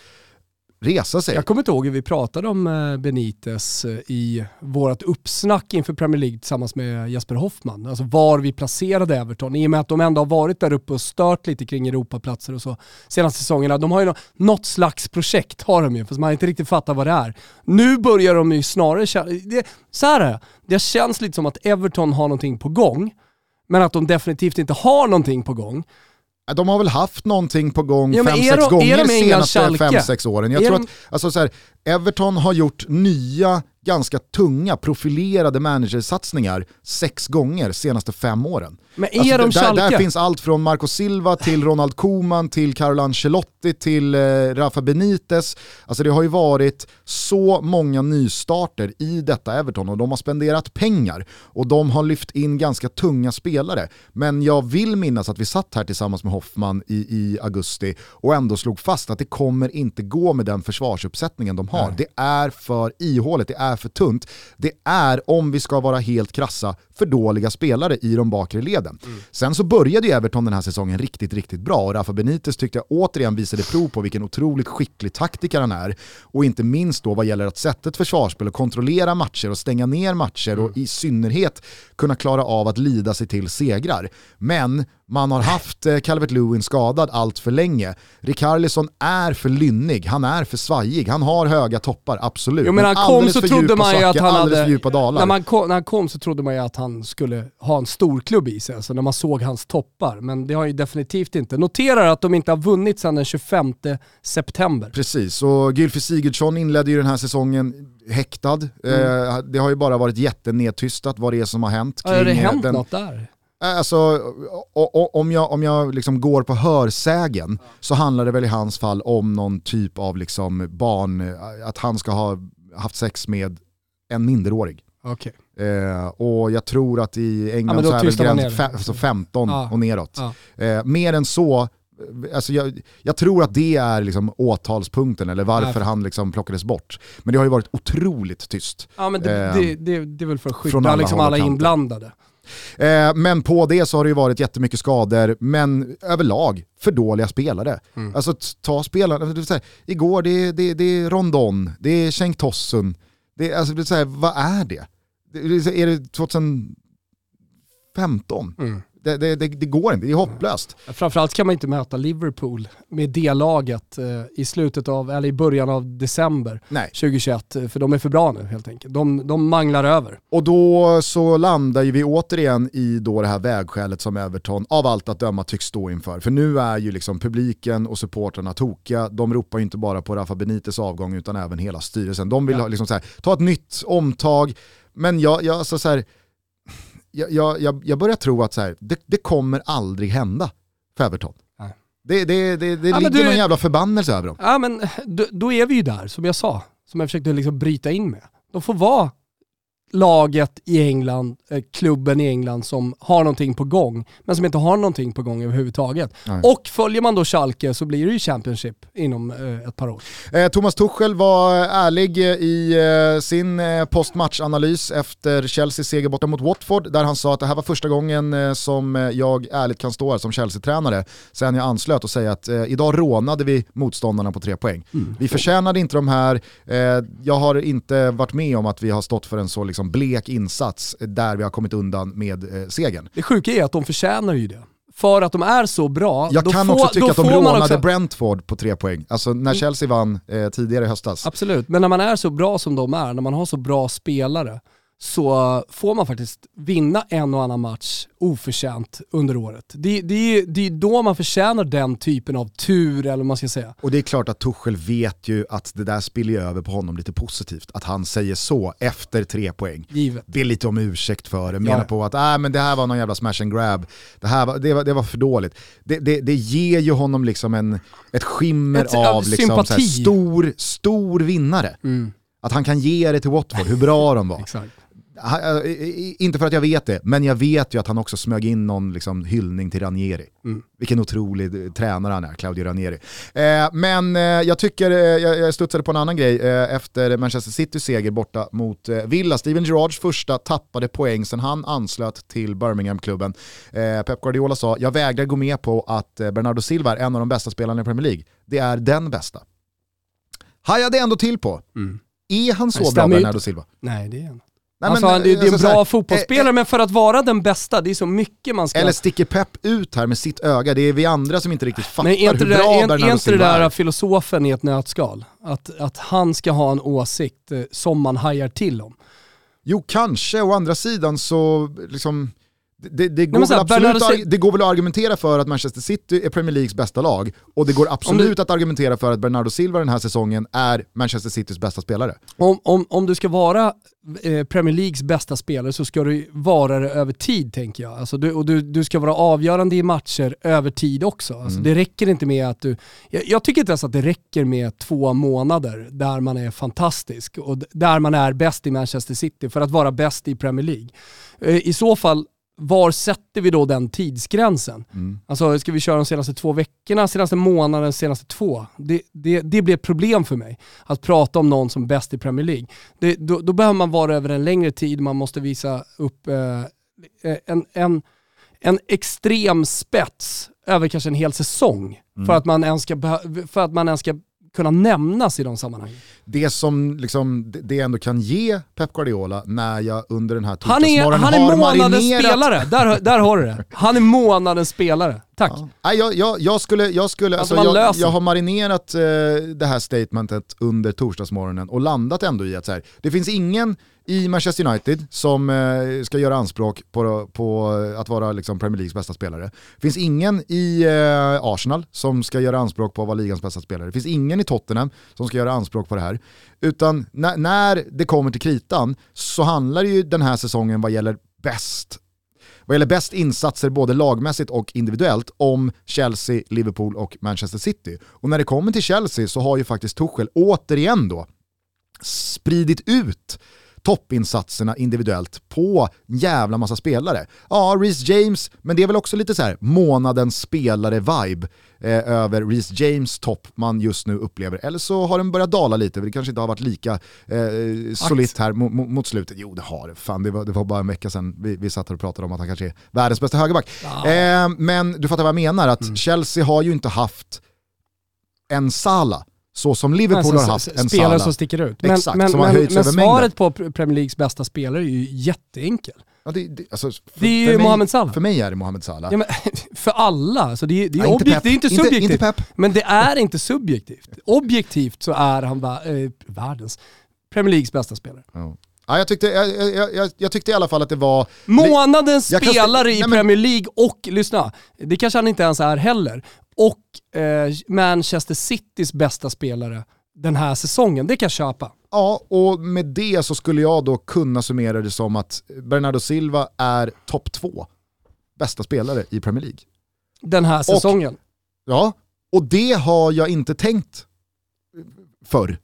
resa sig. Jag kommer inte ihåg hur vi pratade om eh, Benites eh, i vårt uppsnack inför Premier League tillsammans med Jesper Hoffman. Alltså var vi placerade Everton. I och med att de ändå har varit där uppe och stört lite kring Europaplatser och så senaste säsongerna. De har ju något slags projekt, har de ju, fast man inte riktigt fattar vad det är. Nu börjar de ju snarare känna, det, så här är det, det känns lite som att Everton har någonting på gång, men att de definitivt inte har någonting på gång. De har väl haft någonting på gång 5-6 ja, gånger de senaste 5-6 åren. Jag är tror de... att alltså, så här, Everton har gjort nya ganska tunga profilerade managersatsningar sex gånger senaste fem åren. Men är alltså, de där, där finns allt från Marco Silva till Ronald Koeman till Carlo Ancelotti till eh, Rafa Benitez. Alltså det har ju varit så många nystarter i detta Everton och de har spenderat pengar och de har lyft in ganska tunga spelare. Men jag vill minnas att vi satt här tillsammans med Hoffman i, i augusti och ändå slog fast att det kommer inte gå med den försvarsuppsättningen de har. Nej. Det är för ihåligt, det är för tunt. Det är, om vi ska vara helt krassa, för dåliga spelare i de bakre leden. Mm. Sen så började ju Everton den här säsongen riktigt, riktigt bra och Rafa Benitez tyckte jag återigen visade prov på vilken otroligt skicklig taktiker han är. Och inte minst då vad gäller att sätta ett försvarsspel och kontrollera matcher och stänga ner matcher mm. och i synnerhet kunna klara av att lida sig till segrar. Men man har haft eh, Calvert Lewin skadad allt för länge. Rikarlison är för lynnig, han är för svajig, han har höga toppar, absolut. Jo, men, men han kom så trodde man ju att han hade, djupa dalar. När, kom, när han kom så trodde man ju att han skulle ha en stor klubb i sig, alltså när man såg hans toppar. Men det har han ju definitivt inte. Noterar att de inte har vunnit sedan den 25 september. Precis, och Gylfi Sigurdsson inledde ju den här säsongen häktad. Mm. Eh, det har ju bara varit jättenedtystat vad det är som har hänt. Har det hänt den, något där? Alltså, om jag, om jag liksom går på hörsägen så handlar det väl i hans fall om någon typ av liksom barn, att han ska ha haft sex med en minderårig. Okay. Eh, och jag tror att i England ja, så är det gräns alltså 15 ja. och neråt. Ja. Eh, mer än så, eh, alltså jag, jag, tror att det är liksom åtalspunkten eller varför han liksom plockades bort. Men det har ju varit otroligt tyst. Ja men det, eh, det, det, det är väl för att skydda alla, liksom alla inblandade. Eh, men på det så har det ju varit jättemycket skador, men överlag för dåliga spelare. Mm. Alltså ta spelarna, det säga, igår det, det, det är Rondon, det är Cenk Tossun, det, alltså, det säga, vad är det? det? Är det 2015? Mm. Det, det, det, det, går inte, det är hopplöst. Framförallt kan man inte möta Liverpool med det laget eh, i slutet av, eller i början av december Nej. 2021, eh, för de är för bra nu helt enkelt. De, de manglar över. Och då så landar ju vi återigen i då det här vägskälet som Everton av allt att döma tycks stå inför. För nu är ju liksom publiken och supporterna tokiga. De ropar ju inte bara på Rafa Benites avgång utan även hela styrelsen. De vill ja. ha, liksom så här, ta ett nytt omtag, men jag, jag alltså så här, jag, jag, jag börjar tro att så här, det, det kommer aldrig hända för Everton. Det, det, det, det ja, ligger du, någon jävla förbannelse över dem. Ja men då, då, är vi ju där, som jag sa, som jag försökte liksom bryta in med. De får vara laget i England, eh, klubben i England som har någonting på gång, men som inte har någonting på gång överhuvudtaget. Nej. Och följer man då Schalke så blir det ju Championship inom eh, ett par år. Eh, Thomas Tuchel var ärlig i sin postmatchanalys efter Chelseas seger borta mot Watford, där han sa att det här var första gången som jag ärligt kan stå här som Chelsea-tränare sen jag anslöt och säga att idag rånade vi motståndarna på tre poäng. Mm. Vi förtjänade inte de här, jag har inte varit med om att vi har stått för en så liksom, liksom blek insats där vi har kommit undan med eh, segern. Det sjuka är att de förtjänar ju det för att de är så bra. Jag kan får, också tycka att de rånade också... Brentford på tre poäng, alltså när mm. Chelsea vann eh, tidigare i höstas. Absolut, men när man är så bra som de är, när man har så bra spelare, så får man faktiskt vinna en och annan match oförtjänt under året. Det, det, är- det är då man förtjänar den typen av tur, eller vad man ska säga. Och det är klart att Tuchel vet ju att det där spiller ju över på honom lite positivt. Att han säger så efter tre poäng. Givet. Be lite om ursäkt för det, menar Ja. på att äh, men det här var någon jävla smash and grab, det, här var, det, var, det var för dåligt. Det, det, det ger ju honom liksom en, ett skimmer Ett- av liksom, så här, sympati. stor, stor vinnare. Att han kan ge det till Watford, hur bra de var. I- inte för att jag vet det, men jag vet ju att han också smög in någon liksom, hyllning till Ranieri. Vilken otrolig eh, tränare han är, Claudio Ranieri. Eh, men eh, jag tycker, eh, jag, jag studsade på en annan grej eh, efter Manchester Citys seger borta mot eh, Villa. Steven Gerrards första tappade poäng sen han anslöt till Birmingham-klubben. Eh, Pep Guardiola sa, jag vägrar gå med på att eh, Bernardo Silva är en av de bästa spelarna i Premier League. Det är den bästa. Hajade ändå till på. Är han så Det bra, Bernardo Silva? Nej, det är han. Nej, alltså, men, det, det är en alltså, så bra här, fotbollsspelare, eh, men för att vara den bästa, det är så mycket man ska... Eller sticker Pep ut här med sitt öga? Det är vi andra som inte riktigt fattar Men inte, hur det, bra där, är, Bernardo är inte det Silva där är. filosofen i ett nötskal? Att, att han ska ha en åsikt eh, som man hajar till om. Jo, kanske. Å andra sidan så liksom, det, det, går här, absolut, Sil- det går väl att argumentera för att Manchester City är Premier Leagues bästa lag och det går absolut att argumentera för att Bernardo Silva den här säsongen är Manchester Citys bästa spelare. Om, om, om du ska vara eh, Premier Leagues bästa spelare så ska du vara det över tid tänker jag. Alltså du, och du, du ska vara avgörande i matcher över tid också. Alltså Det räcker inte med att du... Jag, jag tycker inte ens att det räcker med två månader där man är fantastisk och där man är bäst i Manchester City för att vara bäst i Premier League. Eh, I så fall, var sätter vi då den tidsgränsen? Alltså ska vi köra de senaste två veckorna, senaste månaden, senaste två? Det, det, det blir ett problem för mig. Att prata om någon som bäst i Premier League. Det, då, då behöver man vara över en längre tid, man måste visa upp eh, en, en, en extrem spets över kanske en hel säsong för, att man ens ska, för att man ens ska kunna nämnas i de sammanhangen. Det som liksom, det- ändå kan ge Pep Guardiola när jag under den här Han är, torsdagsmorgonen han är har månadens marinerat spelare, där, där har du det. Han är månadens spelare. Tack. Ja. Jag, jag, jag skulle, jag, skulle Alltså, alltså, jag, jag har marinerat eh, det här statementet under torsdagsmorgonen och landat ändå i att så här, det finns ingen i Manchester United som eh, ska göra anspråk på, på att vara liksom Premier Leagues bästa spelare. Det finns ingen i eh, Arsenal som ska göra anspråk på att vara ligans bästa spelare. Det finns ingen i Tottenham som ska göra anspråk på det här. Utan när, det kommer till kritan så handlar ju den här säsongen vad gäller bäst vad gäller bäst insatser både lagmässigt och individuellt om Chelsea, Liverpool och Manchester City. Och när det kommer till Chelsea så har ju faktiskt Tuchel återigen då spridit ut toppinsatserna individuellt på en jävla massa spelare. Ja, Reece James, men det är väl också lite så här månadens spelare-vibe eh, över Reece James topp man just nu upplever. Eller så har den börjat dala lite, det kanske inte har varit lika eh, solitt här mo- mo- mot slutet. Jo det har fan det var, det var bara en vecka sedan vi, vi satt och pratade om att han kanske är världens bästa högerback. Eh, men du fattar vad jag menar, att Chelsea har ju inte haft en Salah så som Liverpool Alltså, har haft en spelare Salah. som sticker ut. Men, Exakt, men, som har men, höjts men över mängden. svaret på Pre- Premier Leagues bästa spelare är ju jätteenkel. Ja, det, det, alltså, för, Det är ju mig, Mohamed Salah. För mig är det Mohamed Salah. Ja, men, för alla, alltså det, är- det, är Ja, inte objekt, Pep. det är inte Inte- subjektivt. inte Pep. Men det är inte subjektivt. Objektivt så är han va, eh, världens, Premier Leagues bästa spelare. Ja. Ja, jag, tyckte, jag, jag, jag, jag tyckte i alla fall att det var... Månadens Jag spelare i Nej, men- Premier League och, lyssna, det kanske han inte ens är heller, och eh, Manchester Citys bästa spelare den här säsongen. Det kan jag köpa. Ja, och med det så skulle jag då kunna summera det som att Bernardo Silva är topp två bästa spelare i Premier League. Den här säsongen. Ja, och det har jag inte tänkt förr.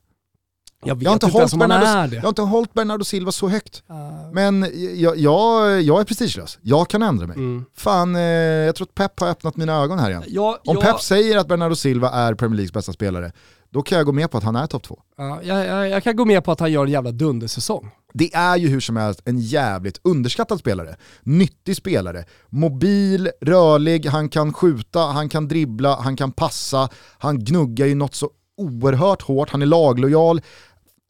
Jag Jag har inte, inte Bernardo, jag har inte hållit Bernardo Silva så högt. Uh, Men jag, jag, jag är prestigelös, jag kan ändra mig. mm. Fan, eh, jag tror att Pep har öppnat mina ögon här igen. jag, Om Pep säger att Bernardo Silva är Premier Leagues bästa spelare, då kan jag gå med på att han är topp två. ja, jag, jag, jag kan gå med på att han gör en jävla dundersäsong. Det är ju hur som helst en jävligt underskattad spelare. Nyttig spelare. Mobil, rörlig, han kan skjuta, han kan dribbla, han kan passa, han gnuggar ju något så oerhört hårt, han är laglojal.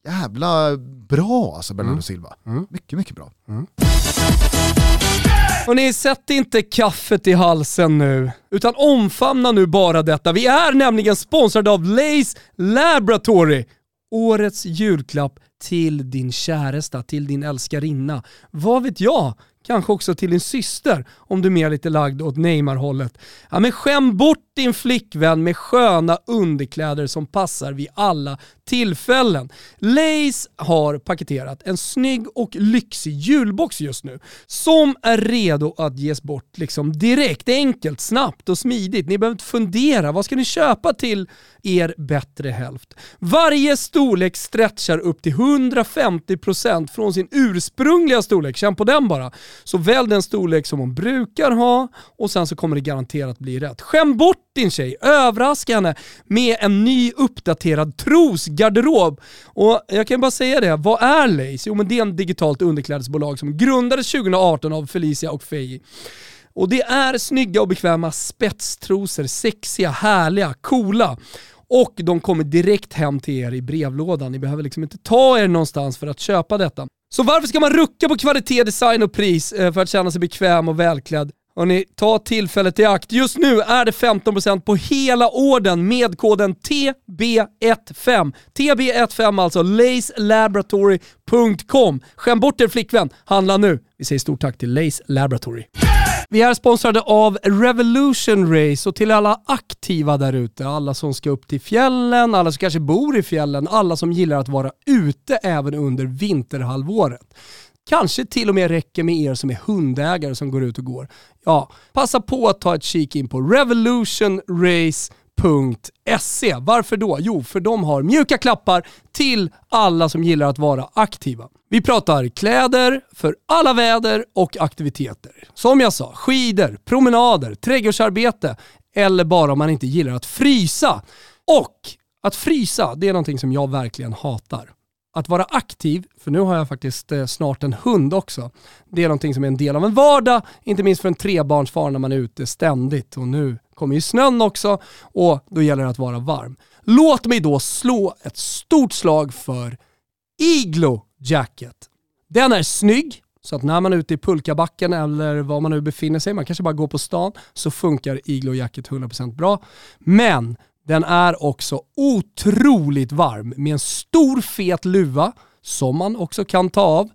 Jävla bra alltså Bernardo Silva. Mycket, mycket bra. Och ni sätt inte kaffet i halsen nu, utan omfamna nu bara detta. Vi är nämligen sponsrade av Lace Laboratory. årets julklapp till din käresta, till din älskarinna. Vad vet jag? Kanske också till din syster om du är mer lite lagd åt Neymar-hållet. Ja, men skäm bort din flickvän med sköna underkläder som passar vid alla tillfällen. Lace har paketerat en snygg och lyxig julbox just nu som är redo att ges bort liksom direkt, enkelt, snabbt och smidigt. Ni behöver inte fundera, vad ska ni köpa till er bättre hälft? Varje storlek stretchar upp till 150% från sin ursprungliga storlek, känn på den bara. Så välj den storlek som hon brukar ha och sen så kommer det garanterat bli rätt. Skäm bort din tjej, överraska henne med en ny uppdaterad tros garderob. Och jag kan bara säga det, vad är Lace? Jo men det är en digitalt underklädesbolag som grundades 2018 av Felicia och Feji. Och det är snygga och bekväma spetstrosor, sexiga, härliga, coola och de kommer direkt hem till er i brevlådan. Ni behöver liksom inte ta er någonstans för att köpa detta. Så varför ska man rucka på kvalitet, design och pris eh, för att känna sig bekväm och välklädd? Hörrni, ta tillfället i akt. Just nu är det 15% på hela orden med koden TB15. TB15 alltså, lacelaboratory.com. Skäm bort er flickvän, handla nu. Vi säger stort tack till Lace Laboratory. Vi är sponsrade av Revolution Race och till alla aktiva där ute, alla som ska upp till fjällen, alla som kanske bor i fjällen, alla som gillar att vara ute även under vinterhalvåret. Kanske till och med räcker med er som är hundägare som går ut och går. Ja, passa på att ta ett kik in på revolutionrace.se. Varför då? Jo, för de har mjuka klappar till alla som gillar att vara aktiva. Vi pratar kläder för alla väder och aktiviteter. Som jag sa, skidor, promenader, trädgårdsarbete eller bara om man inte gillar att frysa. Och att frysa, det är någonting som jag verkligen hatar att vara aktiv, för nu har jag faktiskt eh, snart en hund också, det är någonting som är en del av en vardag, inte minst för en trebarnsfar när man är ute ständigt. Och nu kommer ju snön också och då gäller det att vara varm. Låt mig då slå ett stort slag för Iglo Jacket. Den är snygg, så att när man är ute i pulkabacken eller var man nu befinner sig, man kanske bara går på stan, så funkar Iglo Jacket 100% bra. Men den är också otroligt varm med en stor fet luva som man också kan ta av.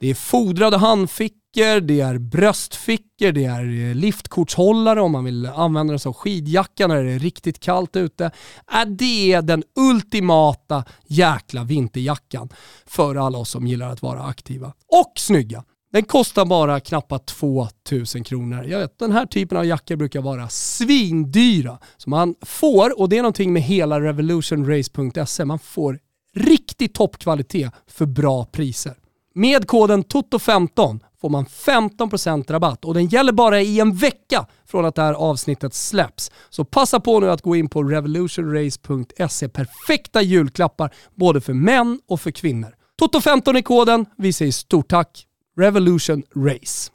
Det är fodrade handfickor, det är bröstfickor, det är eh, liftkortshållare om man vill använda den som skidjacka när det är riktigt kallt ute. Äh, det är den ultimata jäkla vinterjackan för alla oss som gillar att vara aktiva. Och snygga. Den kostar bara knappt 2000 kronor. Jag vet, den här typen av jackor brukar vara svindyra. Så man får, och det är någonting med hela revolutionrace.se, man får riktig toppkvalitet för bra priser. Med koden TOTO15 får man 15% rabatt och den gäller bara i en vecka från att det här avsnittet släpps. Så passa på nu att gå in på revolutionrace.se. Perfekta julklappar både för män och för kvinnor. TOTO15 är koden. Vi säger stort tack Revolution Race.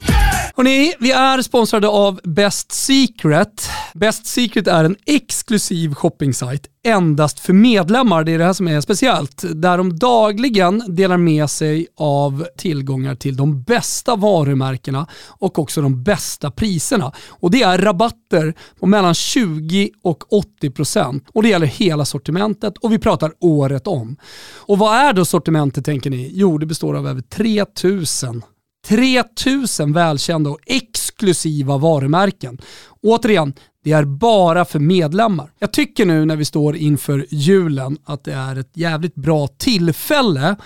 Hörrni, vi är sponsrade av Best Secret. Best Secret är en exklusiv shoppingsajt endast för medlemmar. Det är det här som är speciellt. Där de dagligen delar med sig av tillgångar till de bästa varumärkena och också de bästa priserna. Och det är rabatter på mellan 20 och 80 procent. och det gäller hela sortimentet och vi pratar året om. Och vad är då sortimentet tänker ni? Jo, det består av över 3000 3000 välkända och exklusiva varumärken. Återigen, det är bara för medlemmar. Jag tycker nu när vi står inför julen att det är ett jävligt bra tillfälle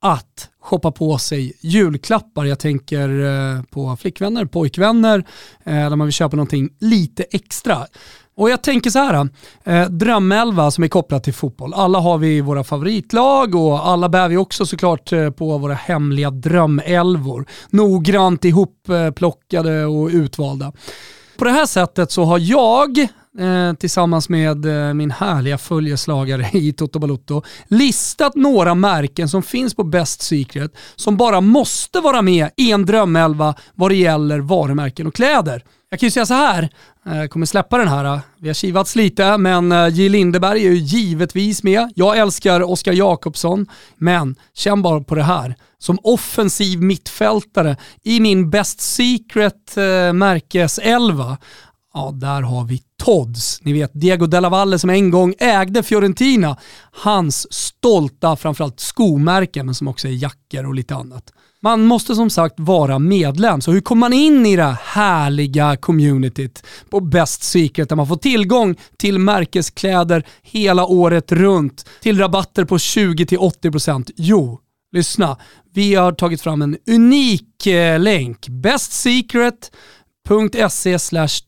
att shoppa på sig julklappar. Jag tänker eh, på flickvänner, pojkvänner, eh, där man vill köpa någonting lite extra. Och jag tänker så här, eh, drömelva som är kopplat till fotboll. Alla har vi våra favoritlag och alla bär vi också såklart eh, på våra hemliga drömelvor. Noggrant ihopplockade och utvalda. På det här sättet så har jag eh, tillsammans med eh, min härliga följeslagare i Toto Balotto listat några märken som finns på Best Secret som bara måste vara med i en drömelva vad det gäller varumärken och kläder. Jag kan ju säga så här, eh, jag kommer släppa den här. Vi har kivats lite, men eh, J Lindeberg är ju givetvis med. Jag älskar Oskar Jakobsson, men känn bara på det här. Som offensiv mittfältare i min Best Secret-märkeselva, eh, Ja, där har vi Todds. Ni vet Diego Della Valle som en gång ägde Fiorentina. Hans stolta, framförallt skomärken, men som också är jackor och lite annat. Man måste som sagt vara medlem, så hur kommer man in i det härliga communityt på Best Secret där man får tillgång till märkeskläder hela året runt, till rabatter på 20-80%? Jo, lyssna. Vi har tagit fram en unik eh, länk. Bestsecret.se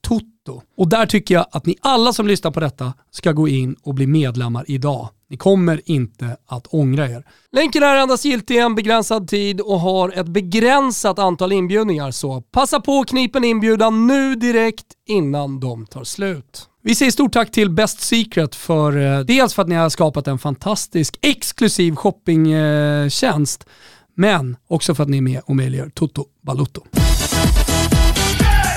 toto. Och där tycker jag att ni alla som lyssnar på detta ska gå in och bli medlemmar idag. Ni kommer inte att ångra er. Länken är endast giltig en begränsad tid och har ett begränsat antal inbjudningar så passa på att knipa en inbjudan nu direkt innan de tar slut. Vi säger stort tack till Best Secret för eh, dels för att ni har skapat en fantastisk exklusiv shoppingtjänst men också för att ni är med och möjliggör Toto Balutto.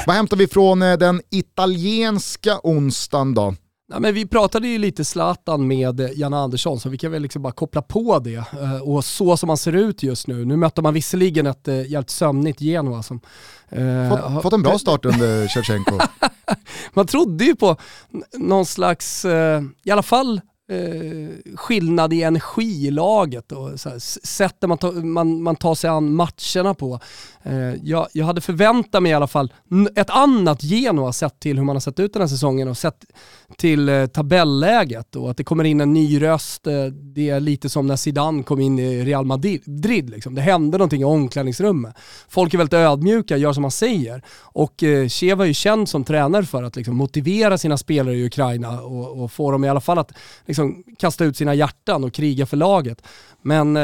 Vad hämtar vi från eh, den italienska onsdagen då? Ja, men vi pratade ju lite Zlatan med Janne Andersson så vi kan väl liksom bara koppla på det. Eh, och så som man ser ut just nu, nu möter man visserligen ett eh, jävligt sömnigt Genoa som... Eh, fått, fått, en bra start under Shevchenko. man trodde ju på någon slags, i alla fall eh, skillnad i energi i laget och så här, sättet man, ta, man, man tar sig an matcherna på. Eh, jag, jag hade förväntat mig i alla fall ett annat Genoa sett till hur man har sett ut den här säsongen och sett till eh, tabelläget och att det kommer in en ny röst. Eh, det är lite som när Zidane kom in i Real Madrid. Liksom. Det hände någonting i omklädningsrummet. Folk är väldigt ödmjuka, gör som man säger. Och Cheva är ju känd som tränare för att liksom, motivera sina spelare i Ukraina och, och få dem i alla fall att liksom, kasta ut sina hjärtan och kriga för laget. Men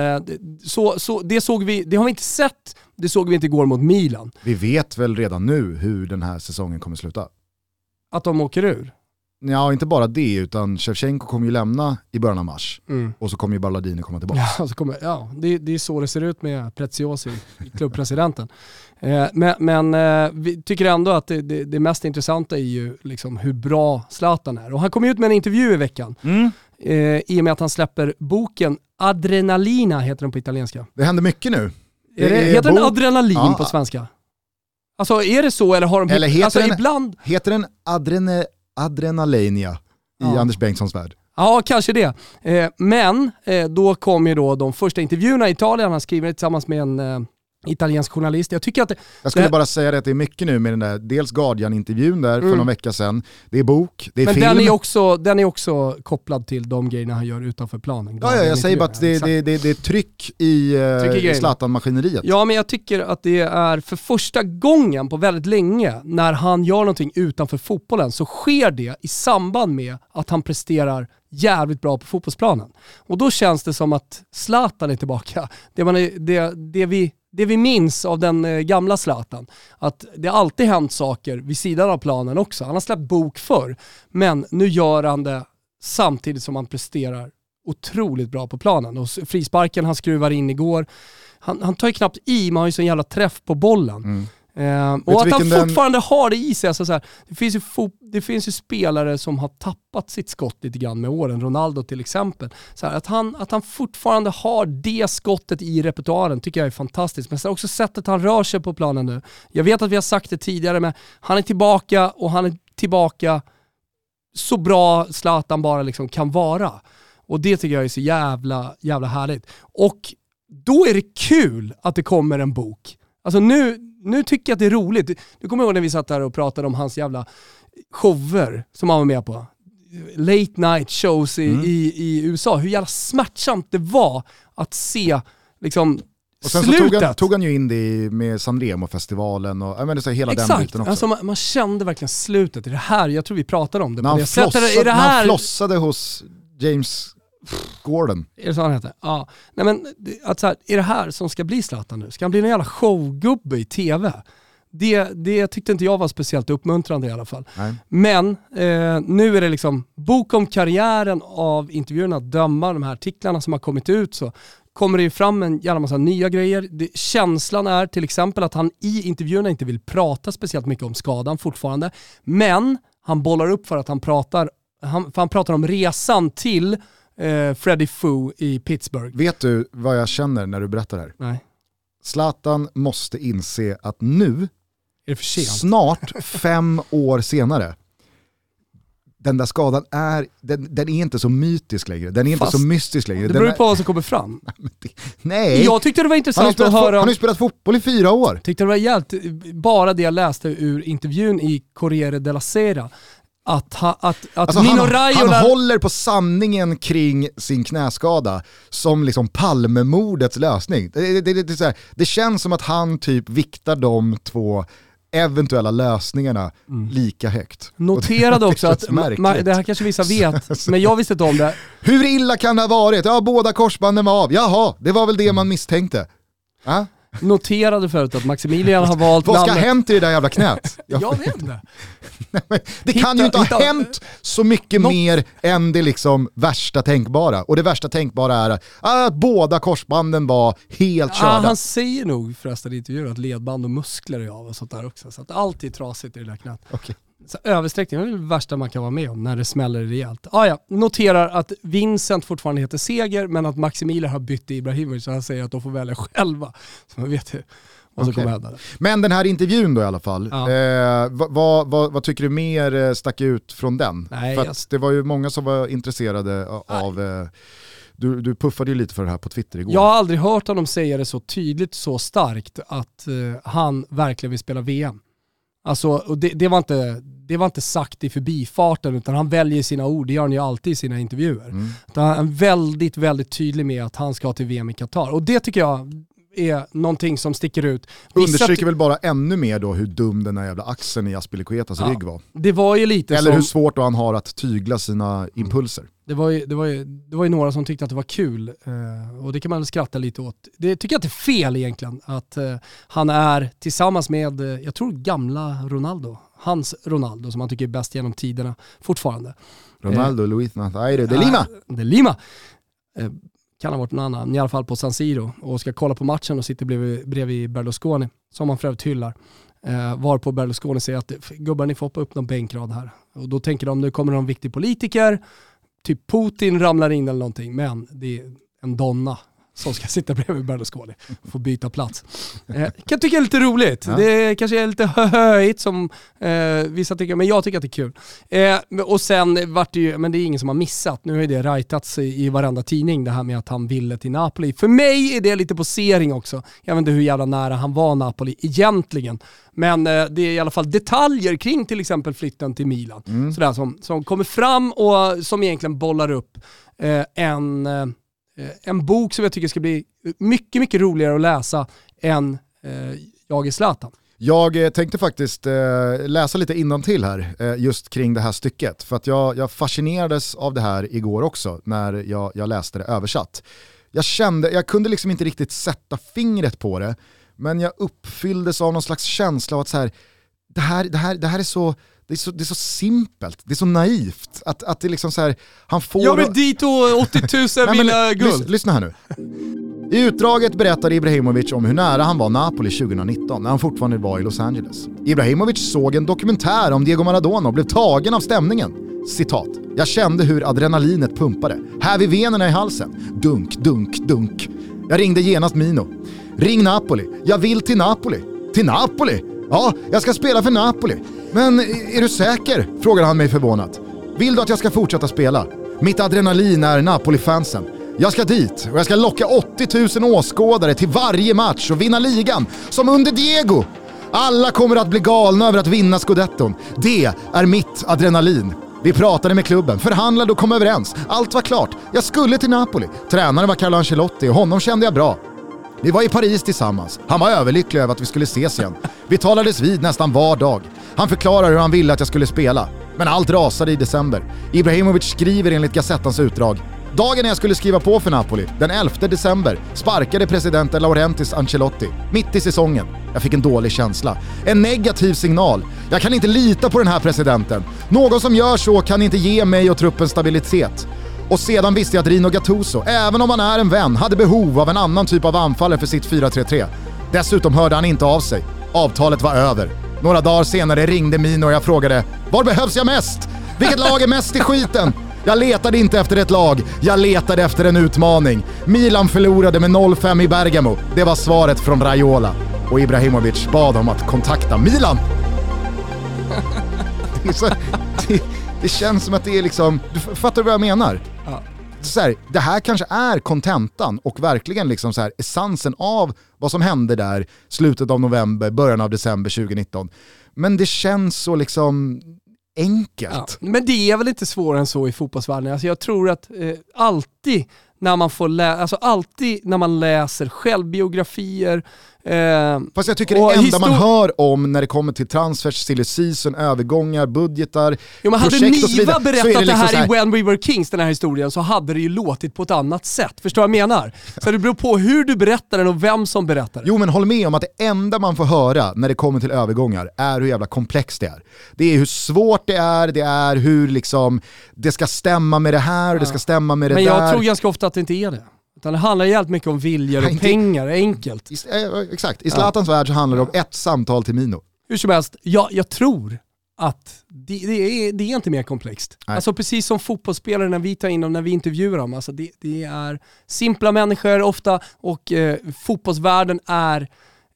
så, så, det, såg vi, det har vi inte sett, det såg vi inte igår mot Milan. Vi vet väl redan nu hur den här säsongen kommer sluta? Att de åker ur? Ja, inte bara det, utan Shevchenko kommer ju lämna i början av mars. Mm. Och så kommer ju Balladini komma tillbaka. Ja, så kommer, ja det, det är så det ser ut med Preziosi, klubbpresidenten. eh, men, men eh, vi tycker ändå att det, det, det, mest intressanta är ju liksom hur bra Zlatan är. Och han kom ut med en intervju i veckan. Mm. Eh, I och med att han släpper boken Adrenalina, heter den på italienska. Det händer mycket nu. Det det, heter den adrenalin ja. på svenska? Alltså är det så eller har de... Eller heter, alltså, den, ibland... heter den adrene, adrenalinia i ja. Anders Bengtssons värld? Ja, kanske det. Eh, men eh, då kom ju då de första intervjuerna i Italien, han skriver tillsammans med en eh, italiensk journalist. Jag tycker att det, Jag skulle det, bara säga att det är mycket nu med den där, dels Guardian-intervjun där mm. för någon vecka sedan, det är bok, det är Men film. Den är, också, den är också kopplad till de grejerna han gör utanför planen. Ja, ja jag säger bara att det, det, det, det är tryck i uh, Zlatan-maskineriet. Ja, men jag tycker att det är för första gången på väldigt länge när han gör någonting utanför fotbollen så sker det i samband med att han presterar jävligt bra på fotbollsplanen. Och då känns det som att Zlatan är tillbaka. Det, man är, det, det vi det vi minns av den eh, gamla Zlatan, att det alltid hänt saker vid sidan av planen också. Han har släppt bok förr, men nu gör han det samtidigt som han presterar otroligt bra på planen. Och frisparken han skruvar in igår, han, han tar ju knappt i, man har ju sån jävla träff på bollen. Mm. Eh, och att han fortfarande den... har det i sig. Alltså så här, det, finns ju det finns ju spelare som har tappat sitt skott lite grann med åren, Ronaldo till exempel. Så här, att, han, att han fortfarande har det skottet i repertoaren tycker jag är fantastiskt. Men också sättet han rör sig på planen nu. Jag vet att vi har sagt det tidigare, men han är tillbaka och han är tillbaka så bra Zlatan bara liksom kan vara. Och det tycker jag är så jävla, jävla härligt. Och då är det kul att det kommer en bok. Alltså nu, nu tycker jag att det är roligt. Du kommer ihåg när vi satt här och pratade om hans jävla shower som han var med på? Late night shows i, mm. i, i USA. Hur jävla smärtsamt det var att se liksom och sen Slutet. så tog han, tog han ju in det med Sanremo-festivalen och jag så hela Exakt. den biten också. Alltså man, man, kände verkligen slutet. Är det här, jag tror vi pratade om det. När han, flossade, är det här... när han flossade hos James Gordon. Är det så han heter? Ja. Nej men, att så här, är det här som ska bli Zlatan nu? Ska han bli en jävla showgubbe i tv? Det, det tyckte inte jag var speciellt uppmuntrande i alla fall. Nej. Men eh, nu är det liksom bok om karriären av intervjuerna, döma de här artiklarna som har kommit ut så kommer det ju fram en jävla massa nya grejer. Det, känslan är till exempel att han i intervjuerna inte vill prata speciellt mycket om skadan fortfarande. Men han bollar upp för att han pratar, han, för han pratar om resan till eh, Freddie Foo i Pittsburgh. Vet du vad jag känner när du berättar det här? Nej. Zlatan måste inse att nu, snart fem år senare, den där skadan är, den, den är inte så mytisk längre. Den är Fast inte så mystisk längre. Det beror ju på vad som kommer fram. nej! Jag tyckte det var intressant att höra han har ju spelat fotboll i fyra år. tyckte det var jävligt, bara det jag läste ur intervjun i Corriere della Sera, att, ha, att, att Alltså Mino han, Raiola... han håller på sanningen kring sin knäskada som liksom Palmemordets lösning. Det, det, det, här, det känns som att han typ viktar de två eventuella lösningarna lika högt. Mm. Noterade också att, det här kanske vissa vet, men jag visste inte om det. Hur illa kan det ha varit? Ja, båda korsbanden var av. Jaha, det var väl det man misstänkte. Ja? Noterade förut att Maximilian har valt Vad ska ha namnet... hänt i det där jävla knät? Jag Jag vet inte. Det Hitta- kan ju inte ha hitta- hänt så mycket Något- mer än det liksom värsta tänkbara. Och det värsta tänkbara är att båda korsbanden var helt Ah, körda. han säger nog förresten i intervjun att ledband och muskler är av och sånt där också. Så att allt är trasigt i det där knät. Okej. Så översträckning är väl det värsta man kan vara med om när det smäller rejält. Ah, ja. Noterar att Vincent fortfarande heter Seger men att Maximilian har bytt till Ibrahimovic så han säger att de får välja själva. Så man vet ju vad som Okej. kommer hända. Men den här intervjun då i alla fall, Ja. eh, vad, vad, vad, tycker du mer eh, stack ut från den? Nej, för jag- det var ju många som var intresserade av, eh, du, du puffade ju lite för det här på Twitter igår. Jag har aldrig hört honom säga det så tydligt, så starkt att eh, han verkligen vill spela VM. Alltså, och det, det, var inte, det var inte sagt i förbifarten utan han väljer sina ord, det gör han ju alltid i sina intervjuer. Mm. Han är väldigt, väldigt tydlig med att han ska till VM i Qatar. Och det tycker jag är någonting som sticker ut. Vissa Understryker väl bara ännu mer då hur dum den här jävla axeln i Aspelekuetas Ja. rygg var. Det var ju lite Eller som, hur svårt då han har att tygla sina impulser. det var, ju, det, var ju, det var ju några som tyckte att det var kul eh, och det kan man väl skratta lite åt. Det tycker jag det är fel egentligen att eh, han är tillsammans med, eh, jag tror gamla Ronaldo, hans Ronaldo som han tycker är bäst genom tiderna fortfarande. Ronaldo, Luis Nazaire de Lima. Eh, de Lima. Kan ha varit någon annan, i alla fall på San Siro och ska kolla på matchen och sitter bredvid, bredvid Berlusconi, som han för övrigt hyllar. Eh, varpå Berlusconi säger att gubbar ni får hoppa upp någon bänkrad här. Och då tänker de nu kommer någon viktig politiker, typ Putin ramlar in eller någonting, men det är en donna som ska sitta bredvid Berlusconi och få byta plats. Eh, kan tycka är lite roligt. Ja. Det kanske är lite höjt som eh, vissa tycker, men jag tycker att det är kul. Eh, och sen vart det ju, men det är ingen som har missat, nu har ju det rajtats i, i varenda tidning det här med att han ville till Napoli. För mig är det lite posering också. Jag vet inte hur jävla nära han var Napoli egentligen. Men eh, det är i alla fall detaljer kring till exempel flytten till Milan. Sådär, som, som kommer fram och som egentligen bollar upp eh, en, eh, Eh, en bok som jag tycker ska bli mycket, mycket roligare att läsa än eh, Jag är Zlatan. Jag eh, tänkte faktiskt läsa lite innantill här, just kring det här stycket. För att jag, jag fascinerades av det här igår också, när jag, jag läste det översatt. Jag kände, jag kunde liksom inte riktigt sätta fingret på det, men jag uppfylldes av någon slags känsla av att så här, det, här, det, här, det här är så, det är så, det är så simpelt, det är så naivt. Att, att det liksom så här, han får... Jag vill dit och 80 000 Nej, men vinna guld. Lyssna här nu. I utdraget berättade Ibrahimovic om hur nära han var Napoli 2019 när han fortfarande var i Los Angeles. Ibrahimovic såg en dokumentär om Diego Maradona och blev tagen av stämningen. Citat. Jag kände hur adrenalinet pumpade. Här vid venerna i halsen. Dunk, dunk, dunk. Jag ringde genast Mino. Ring Napoli. Jag vill till Napoli. Till Napoli? Ja, jag ska spela för Napoli. Men är du säker? Frågade han mig förvånat. Vill du att jag ska fortsätta spela? Mitt adrenalin är Napoli-fansen. Jag ska dit och jag ska locka 80 000 åskådare till varje match och vinna ligan, som under Diego. Alla kommer att bli galna över att vinna scudetton. Det är mitt adrenalin. Vi pratade med klubben, förhandlade och kom överens. Allt var klart. Jag skulle till Napoli. Tränaren var Carlo Ancelotti och honom kände jag bra. Vi var i Paris tillsammans. Han var överlycklig över att vi skulle ses igen. Vi talades vid nästan var dag. Han förklarade hur han ville att jag skulle spela. Men allt rasade i december. Ibrahimovic skriver enligt Gazettans utdrag Dagen när jag skulle skriva på för Napoli, den 11 december, sparkade presidenten Laurentis Ancelotti, mitt i säsongen. Jag fick en dålig känsla. En negativ signal. Jag kan inte lita på den här presidenten. Någon som gör så kan inte ge mig och truppen stabilitet. Och sedan visste jag att Rino Gattuso, även om han är en vän, hade behov av en annan typ av anfallare för sitt 4-3-3. Dessutom hörde han inte av sig. Avtalet var över. Några dagar senare ringde Mino och jag frågade “Var behövs jag mest? Vilket lag är mest i skiten?” Jag letade inte efter ett lag, jag letade efter en utmaning. Milan förlorade med 0-5 i Bergamo. Det var svaret från Raiola. Och Ibrahimovic bad om att kontakta Milan. Det känns som att det är liksom, du fattar vad jag menar? Ja. Så här, det här kanske är kontentan och verkligen liksom så här, essensen av vad som hände där slutet av november, början av december 2019. Men det känns så liksom enkelt. Ja, men det är väl inte svårare än så i fotbollsvärlden. Alltså jag tror att eh, alltid när man får lä- alltså alltid när man läser självbiografier, eh, Fast jag tycker det enda man hör om när det kommer till transfers, silly season, övergångar, budgetar, Jo men hade projekt vidare, Niva berättat det, liksom här, så här- i When We Were Kings, den här historien, så hade det ju låtit på ett annat sätt. Förstår du vad jag menar? Så det beror på hur du berättar den och vem som berättar den. Jo men håll med om att det enda man får höra när det kommer till övergångar är hur jävla komplext det är. Det är hur svårt det är, det är hur liksom det ska stämma med det här och det ska stämma med det Men där. jag tror ganska ofta att det inte är det. Utan det handlar jävligt mycket om viljor och pengar, enkelt. I, eh, exakt, i Zlatans värld så handlar det om ett samtal till Mino. Hur som helst, jag, jag tror att det, det, är, det är inte mer komplext. Nej. Alltså precis som fotbollsspelare när vi tar in dem, när vi intervjuar dem. Alltså det, det är simpla människor ofta och eh, fotbollsvärlden är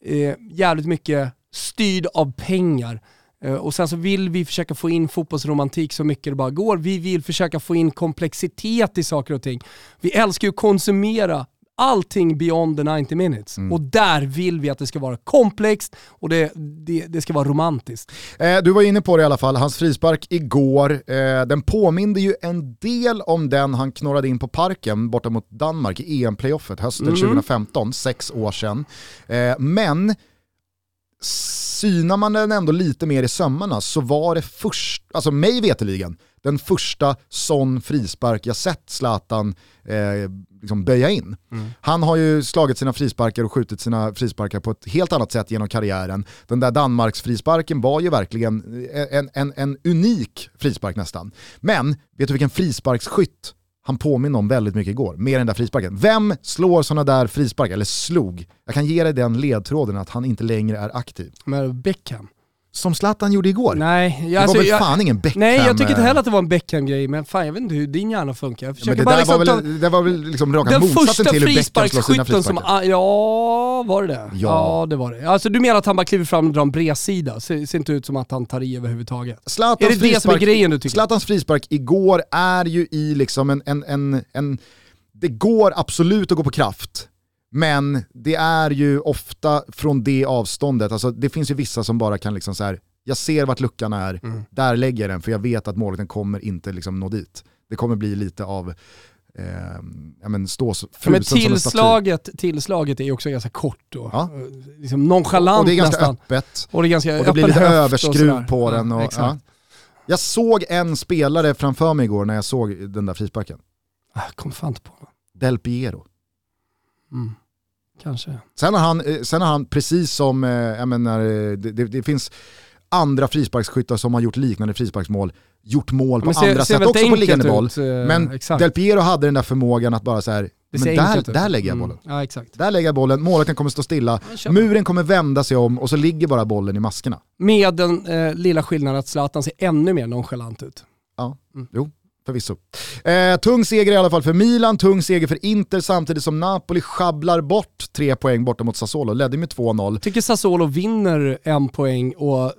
eh, jävligt mycket styrd av pengar. Eh, och sen så vill vi försöka få in fotbollsromantik så mycket det bara går. Vi vill försöka få in komplexitet i saker och ting. Vi älskar ju att konsumera allting beyond the 90 minutes. Och där vill vi att det ska vara komplext och det, det, det ska vara romantiskt. Eh, du var inne på det i alla fall, hans frispark igår, eh, den påminde ju en del om den han knorrade in på parken borta mot Danmark i EM-playoffet hösten 2015, sex år sedan. Eh, men synar man den ändå lite mer i sömmarna så var det först, alltså mig veteligen, den första sån frispark jag sett Zlatan eh, liksom böja in. Han har ju slagit sina frisparkar och skjutit sina frisparkar på ett helt annat sätt genom karriären. Den där Danmarks frisparken var ju verkligen en, en, en unik frispark nästan. Men vet du vilken frisparksskytt han påminner om väldigt mycket igår, med den där frisparken. Vem slår sådana där frisparkar, eller slog? Jag kan ge dig den ledtråden att han inte längre är aktiv. Men Beckham. Som Zlatan gjorde igår. Nej, det jag, var väl jag, fan ingen Beckham... Nej, jag tycker inte eh, heller att det var en Beckham-grej, men fan jag vet inte hur din hjärna funkar. Jag Men det bara där liksom var ta... väl, det var väl liksom raka Den motsatsen till hur Beckham slår sina som... frisparkar. ah, Ja, var det det? Ja. Ja, det var det. Alltså du menar att han bara kliver fram och drar en bredsida? Ser, ser inte ut som att han tar i överhuvudtaget. Zlatans Är det det som är frispark- grejen du tycker? Zlatans frispark igår är ju i liksom en, en, en, en... Det går absolut att gå på kraft, men det är ju ofta från det avståndet. Alltså, det finns ju vissa som bara kan liksom så här. jag ser vart luckan är, Mm. där lägger jag den för jag vet att målvakten kommer inte liksom nå dit. Det kommer bli lite av eh, ja, men stå Ja, men tillslaget, tillslaget är också ganska kort då. Ja. Liksom nonchalant Och det är ganska nästan. öppet. Och det är ganska Och det blir lite överskruv på den. Och, ja. Jag såg en spelare framför mig igår när jag såg den där frisparken. Ah, Kom fan inte på. Del Piero. Mm. Kanske. Sen har han, eh, sen har han precis som, eh, jag menar, eh, det, det, det finns andra frisparksskyttar som har gjort liknande frisparksmål, gjort mål på ser- andra ser sätt också på liggande boll. ut, Men exakt. Del Piero hade den där förmågan att bara så här, men där, där lägger jag Mm. bollen. Ja, exakt. Där lägger jag bollen, målvakten kommer stå stilla, Ja, muren kommer vända sig om och så ligger bara bollen i maskerna. Med den eh, lilla skillnaden att Zlatan ser ännu mer nonchalant ut. Ja, Mm. jo, förvisso. Eh, tung seger i alla fall för Milan, tung seger för Inter samtidigt som Napoli schabblar bort tre poäng borta mot Sassuolo, ledde med 2-0. Tycker Sassuolo vinner en poäng och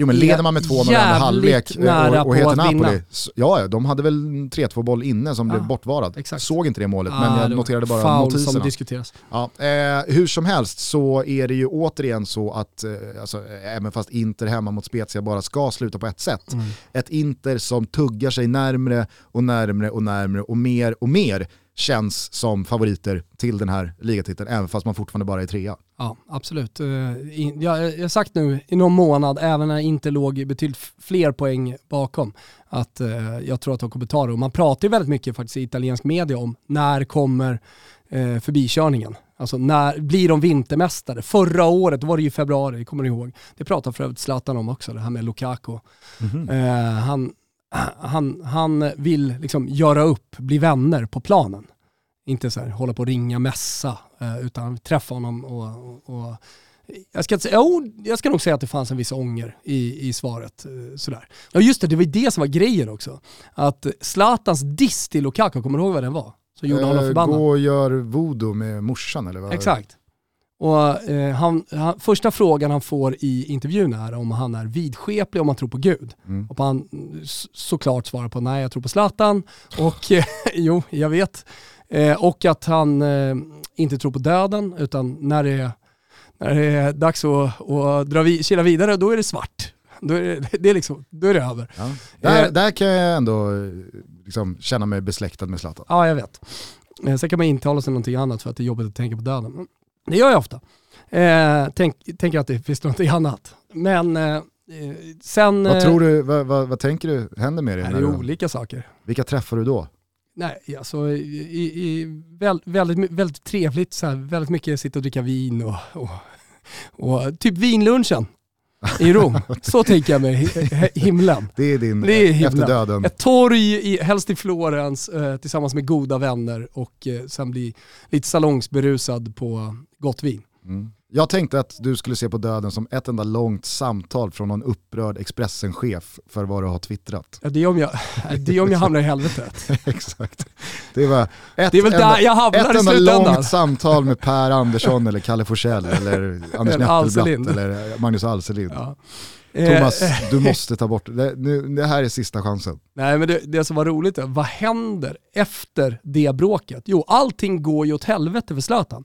Jo men leder man med 2-0 under Jävligt halvlek eh, nära och, och heter Napoli, så- ja de hade väl en 3-2 boll inne som blev Ja, bortvarad. exakt. Såg inte det målet Ah, men jag noterade bara foul som notiserna. diskuteras. Ja, eh, hur som helst så är det ju återigen så att, eh, alltså, eh, även fast Inter hemma mot Spezia bara ska sluta på ett sätt, Mm. ett Inter som tuggar sig närmre och närmre och närmre och mer och mer känns som favoriter till den här ligatiteln, även fast man fortfarande bara är trea. Ja, absolut. Eh, Jag jag har sagt nu i någon månad, även när inte låg betydligt fler poäng bakom, att eh, jag tror att de kommer ta det. Och man pratar ju väldigt mycket faktiskt i italiensk media om när kommer eh, förbikörningen? Alltså när blir de vintermästare? Förra året, då var det ju februari, kommer ni ihåg? Det pratar för övrigt Zlatan om också, det här med Lukaku. Eh, han, han, han vill liksom göra upp, bli vänner på planen. Inte så här, hålla på och ringa mässa, eh, utan träffa honom och, och, jag ska, jo, jag ska nog säga att det fanns en viss ånger i, i svaret. eh, Sådär. Ja just det, det var ju det som var grejen också. Att Zlatans diss till Lukaku, kommer du ihåg vad den var? Som gjorde honom Eh, förbannad. gå och gör voodoo med morsan eller vad? Exakt. Och, eh, han, han, första frågan han får i intervjun är om han är vidskeplig, om han tror på Gud. Mm. Och han såklart svarar på nej, jag tror på Zlatan. Och eh, jo, jag vet. Eh, och att han eh, inte tror på döden, utan när det är, när det är dags att, att dra vi, kila vidare, då är det svart. Då är det, det är liksom, då är det över. Ja. Där, Eh. där kan jag ändå eh, liksom, känna mig besläktad med Zlatan. Ja, jag vet. Sen kan man intala sig någonting annat för att det är jobbigt att tänka på döden. Det gör jag ofta. Eh, tänk, tänker att det finns någonting annat. Men eh, eh, sen... Vad eh, tror du, vad, vad, vad tänker du händer med dig? Det är du, olika saker. vilka träffar du då? Nej, alltså i, i, i väl, väldigt, my- väldigt trevligt, så här, väldigt mycket sitta och dricka vin och, och, och typ vinlunchen i Rom. Så tänker jag mig hi- hi- himlen. Det är din Det är himlen. efter döden. Ett torg, i, helst i Florens, eh, tillsammans med goda vänner och eh, sen bli lite salongsberusad på gott vin. Mm. Jag tänkte att du skulle se på döden som ett enda långt samtal från någon upprörd Expressen-chef för vad du har twittrat. Ja, det, är om jag, det är om jag hamnar i helvetet. Exakt. Det var ett Det är väl enda, där jag hamnar ett i enda slutändan. långt samtal med Per Andersson eller Kalle Forsell eller Anders. Nettelblatt eller Magnus Alselind. Ja. Thomas, Eh, du måste ta bort det. Nu, det här är sista chansen. Nej men det, det som var roligt är, vad händer efter det bråket? Jo, allting går ju åt helvete för Zlatan.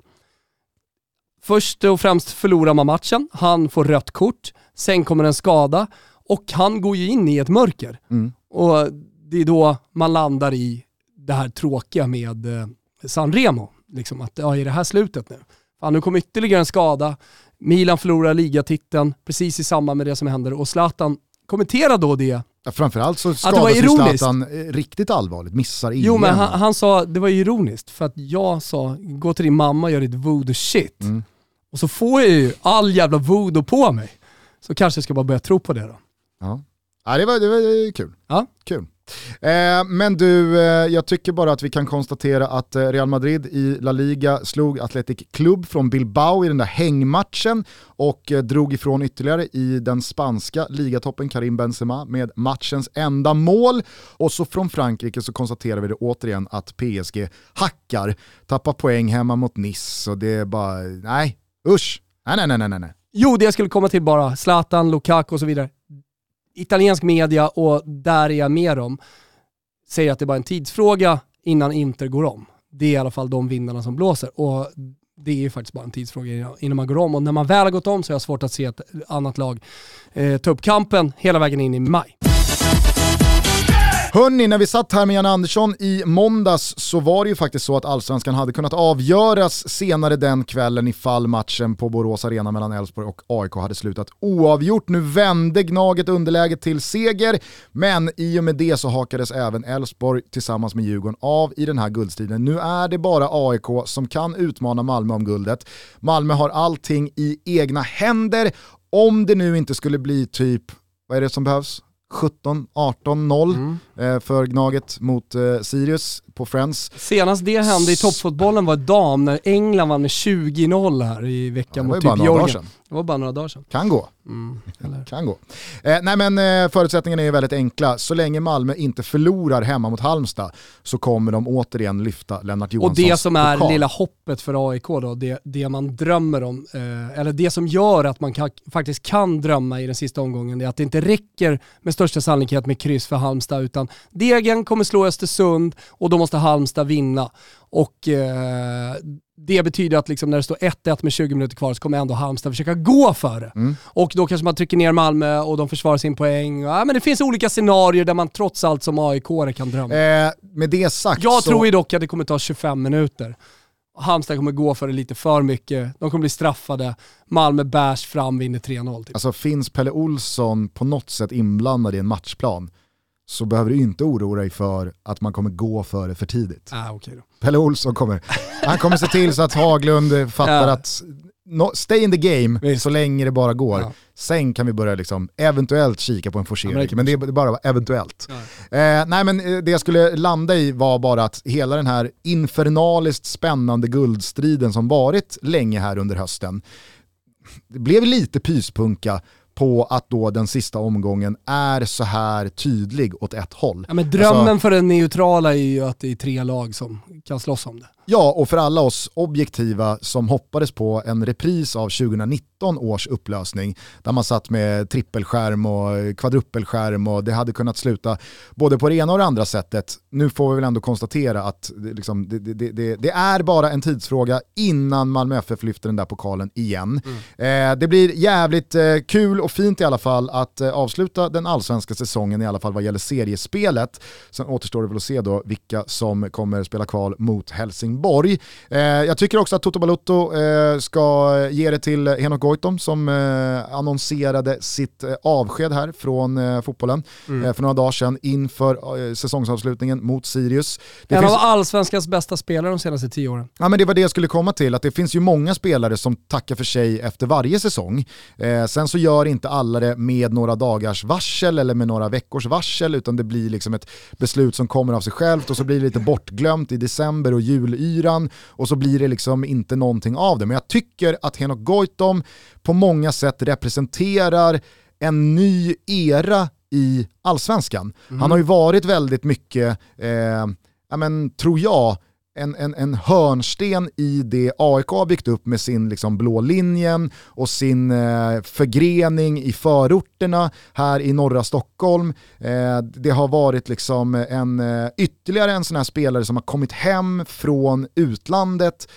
Först och främst förlorar man matchen, han får rött kort, sen kommer en skada och han går ju in i ett mörker. Mm. Och det är då man landar i det här tråkiga med eh, Sanremo. Liksom att, ja, är det här slutet nu? Fan, nu kommer ytterligare en skada. Milan förlorar ligatiteln precis i samband med det som händer och Zlatan kommenterar då det Ja, framförallt så skadas ju. Zlatan eh, riktigt allvarligt, missar EM. Jo men han, han sa, det var ironiskt för att jag sa, gå till din mamma och gör ditt voodoo shit. Mm. Och så får jag ju all jävla voodoo på mig. Så kanske jag ska bara börja tro på det då. Ja. Ja, det, var, det var kul. Ja. kul. Eh, men du, eh, jag tycker bara att vi kan konstatera att eh, Real Madrid i La Liga slog Athletic Club från Bilbao i den där hängmatchen och eh, drog ifrån ytterligare i den spanska ligatoppen Karim Benzema med matchens enda mål. Och så från Frankrike så konstaterar vi det återigen att PSG hackar, tappar poäng hemma mot Nice och det är bara, nej, usch. Nej, nej, nej, nej, nej. Jo, det jag skulle komma till bara, Zlatan, Lukaku och så vidare. Italiensk media, och där är jag med dem, säger att det är bara en tidsfråga innan Inter går om. Det är i alla fall de vindarna som blåser. Och det är ju faktiskt bara en tidsfråga innan man går om. Och när man väl har gått om så är jag svårt att se ett annat lag eh, ta upp kampen hela vägen in i maj. Hörni, när vi satt här med Jan Andersson i måndags så var det ju faktiskt så att allsvenskan hade kunnat avgöras senare den kvällen ifall matchen på Borås Arena mellan Elfsborg och AIK hade slutat oavgjort. Nu vände Gnaget underläget till seger, men i och med det så hakades även Elfsborg tillsammans med Djurgården av i den här guldstriden. Nu är det bara AIK som kan utmana Malmö om guldet. Malmö har allting i egna händer. Om det nu inte skulle bli typ, vad är det som behövs? 17, 18, 0 Mm eh, för Gnaget mot eh, Sirius på Friends. Senast det hände i toppfotbollen var dam när England vann med 20-0 här i Ja, veckan var mot typ Georgien. Det var bara några dagar sedan. Kan gå. Mm. Kan gå. Eh, nej men eh, förutsättningarna är väldigt enkla. Så länge Malmö inte förlorar hemma mot Halmstad så kommer de återigen lyfta Lennart Och Johanssons det som är pokal. lilla hoppet för AIK då, det, det man drömmer om, eh, eller det som gör att man kan, faktiskt kan drömma i den sista omgången, det är att det inte räcker med största sannolikhet med kryss för Halmstad, utan Degen kommer slå Östersund och då måste Halmstad vinna. Och eh, det betyder att liksom när det står 1-1 med 20 minuter kvar så kommer ändå Halmstad försöka gå för det. Mm. Och då kanske man trycker ner Malmö och de försvarar sin poäng. Ja, men det finns olika scenarier där man trots allt som aik kan drömma. Eh, med det sagt Jag så... tror ju dock att det kommer ta 25 minuter. Halmstad kommer gå för det lite för mycket, de kommer bli straffade, Malmö bärs fram, vinner 3-0. Typ. Alltså finns Pelle Olsson på något sätt inblandad i en matchplan så behöver du inte oroa dig för att man kommer gå för det för tidigt. Ah, då. Pelle Olsson kommer, han kommer se till så att Haglund fattar Ja. att no, stay in the game Visst. så länge det bara går. Ja. Sen kan vi börja liksom eventuellt kika på en Ja, men forcering, det- men det är bara eventuellt. Ja. Eh, nej men eh, det jag skulle landa i var bara att hela den här infernaliskt spännande guldstriden som varit länge här under hösten, det blev lite pyspunka på att då den sista omgången är så här tydlig åt ett håll. Ja, men drömmen Alltså- för den neutrala är ju att det är tre lag som kan slåss om det. Ja, och för alla oss objektiva som hoppades på en repris av 2019 års upplösning, där man satt med trippelskärm och kvadruppelskärm och det hade kunnat sluta både på det ena och det andra sättet. Nu får vi väl ändå konstatera att det, liksom, det, det, det, det är bara en tidsfråga innan Malmö FF lyfter den där pokalen igen. Mm. Eh, det blir jävligt eh, kul och fint i alla fall att eh, avsluta den allsvenska säsongen i alla fall vad gäller seriespelet. Sen återstår det väl att se då vilka som kommer spela kval mot Helsingborg. Eh, jag tycker också att Toto Balutto eh, ska ge det till Henok Goitom som eh, annonserade sitt eh, avsked här från eh, fotbollen mm. Eh, för några dagar sedan inför säsongsavslutningen mot Sirius. Det en finns... av allsvenskans bästa spelare de senaste tio åren. Ja men det var det jag skulle komma till, att det finns ju många spelare som tackar för sig efter varje säsong. sen så gör inte alla det med några dagars varsel eller med några veckors varsel utan det blir liksom ett beslut som kommer av sig självt och så blir det lite bortglömt i december och julyran och så blir det liksom inte någonting av det. Men jag tycker att Henok Goitom på många sätt representerar en ny era i allsvenskan. Mm. Han har ju varit väldigt mycket, eh, ja men, tror jag, en, en, en hörnsten i det AIK har byggt upp med sin liksom blå linjen och sin eh, förgrening i förorterna här i norra Stockholm. Eh, det har varit liksom en, eh, ytterligare en sån här spelare som har kommit hem från utlandet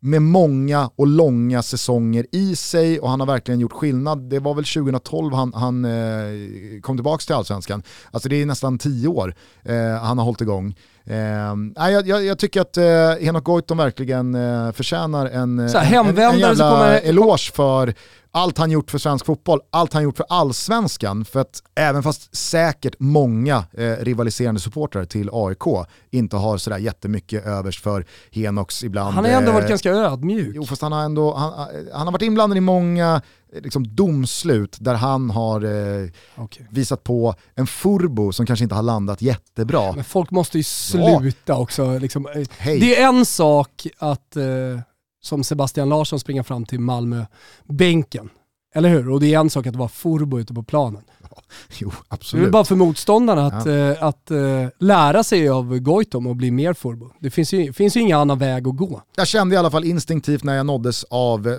med många och långa säsonger i sig och han har verkligen gjort skillnad. Det var väl 2012 han, han eh, kom tillbaka till allsvenskan. Alltså det är nästan tio år eh, han har hållit igång. Eh, jag, jag, jag, tycker att eh, Henok Goitom verkligen eh, förtjänar en, så här, en, en jävla kommer... eloge för allt han gjort för svensk fotboll, allt han gjort för allsvenskan. För att även fast säkert många eh, rivaliserande supportrar till AIK inte har sådär jättemycket övers för Henoks ibland. Han har ändå varit eh, ganska ödmjuk. Jo fast han har ändå, han, han har varit inblandad i många eh, liksom, domslut där han har eh, okay. visat på en furbo som kanske inte har landat jättebra. Men folk måste ju sluta ja. också. Liksom. Hey. Det är en sak att eh som Sebastian Larsson springer fram till Malmö-bänken. Eller hur? Och det är en sak att vara furbo ute på planen. Ja, jo, absolut. Det är bara för motståndarna att, ja. äh, att äh, lära sig av Goitom och bli mer furbo. Det finns ju, finns ju ingen annan väg att gå. Jag kände i alla fall instinktivt när jag nåddes av eh,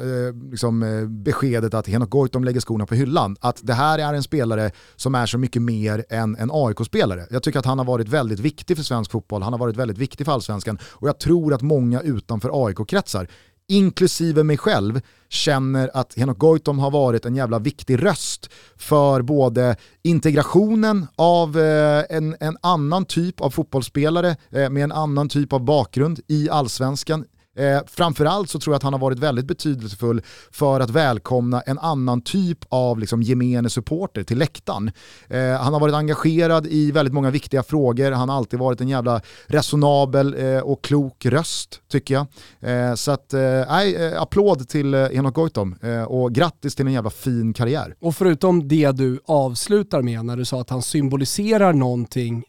liksom, eh, beskedet att Henok Goitom lägger skorna på hyllan, att det här är en spelare som är så mycket mer än en AIK-spelare. Jag tycker att han har varit väldigt viktig för svensk fotboll, han har varit väldigt viktig för allsvenskan och jag tror att många utanför AIK-kretsar inklusive mig själv, känner att Henok Goitom har varit en jävla viktig röst för både integrationen av eh, en, en annan typ av fotbollsspelare eh, med en annan typ av bakgrund i allsvenskan Eh, framförallt så tror jag att han har varit väldigt betydelsefull för att välkomna en annan typ av liksom, gemene supporter till läktaren. Eh, han har varit engagerad i väldigt många viktiga frågor, han har alltid varit en jävla resonabel eh, och klok röst tycker jag. Eh, så att, eh, nej, eh, applåd till eh, Henok Goitom och grattis till en jävla fin karriär. Och förutom det du avslutar med när du sa att han symboliserar någonting,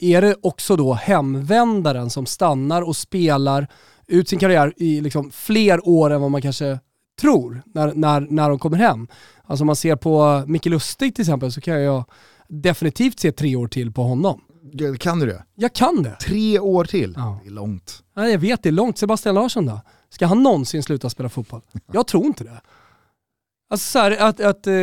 är det också då hemvändaren som stannar och spelar ut sin karriär i liksom fler år än vad man kanske tror när, när, när de kommer hem. Alltså om man ser på Micke Lustig till exempel så kan jag definitivt se tre år till på honom. Kan du det? Jag kan det. Tre år till? Ja. Det är långt. Ja, jag vet, det är långt. Sebastian Larsson då? Ska han någonsin sluta spela fotboll? Jag tror inte det. Alltså så här, att, att, eh,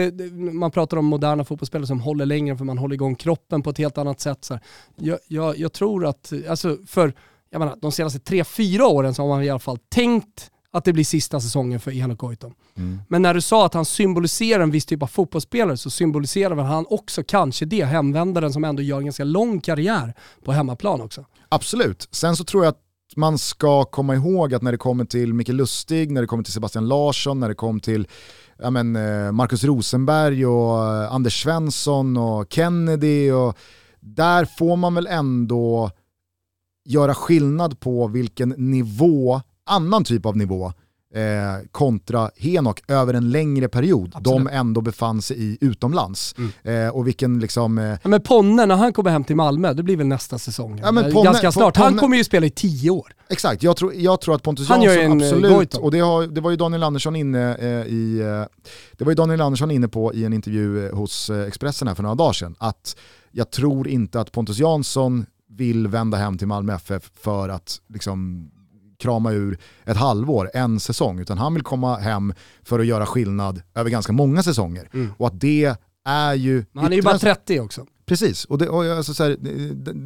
man pratar om moderna fotbollsspelare som håller längre för man håller igång kroppen på ett helt annat sätt. Så jag, jag, jag, tror att, alltså för jag menar, de senaste tre, fyra åren så har man i alla fall tänkt att det blir sista säsongen för Enok Goitom. Mm. Men när du sa att han symboliserar en viss typ av fotbollsspelare så symboliserar väl han också kanske det, hemvändaren som ändå gör en ganska lång karriär på hemmaplan också. Absolut. Sen så tror jag att man ska komma ihåg att när det kommer till Mikael Lustig, när det kommer till Sebastian Larsson, när det kommer till ja men, eh, Marcus Rosenberg och eh, Anders Svensson och Kennedy och där får man väl ändå göra skillnad på vilken nivå, annan typ av nivå, eh, kontra Henok över en längre period Absolut. de ändå befann sig i utomlands. Mm. Eh, och vilken liksom... Eh... Ja, men Ponne, när han kommer hem till Malmö, det blir väl nästa säsong? Ja, men Ponne, Ganska snart. Ponne, han kommer ju spela i tio år. Exakt, jag tror, jag tror att Pontus han Jansson eh, absolut, och det, har, det var ju Daniel Andersson inne eh, i, eh, det var ju Daniel Andersson inne på i en intervju hos Expressen här för några dagar sedan, att jag tror inte att Pontus Jansson vill vända hem till Malmö FF för att liksom krama ur ett halvår, en säsong, utan han vill komma hem för att göra skillnad över ganska många säsonger. Och att det är ju... Men han är ju bara 30 också. Precis, och, det, och alltså så här,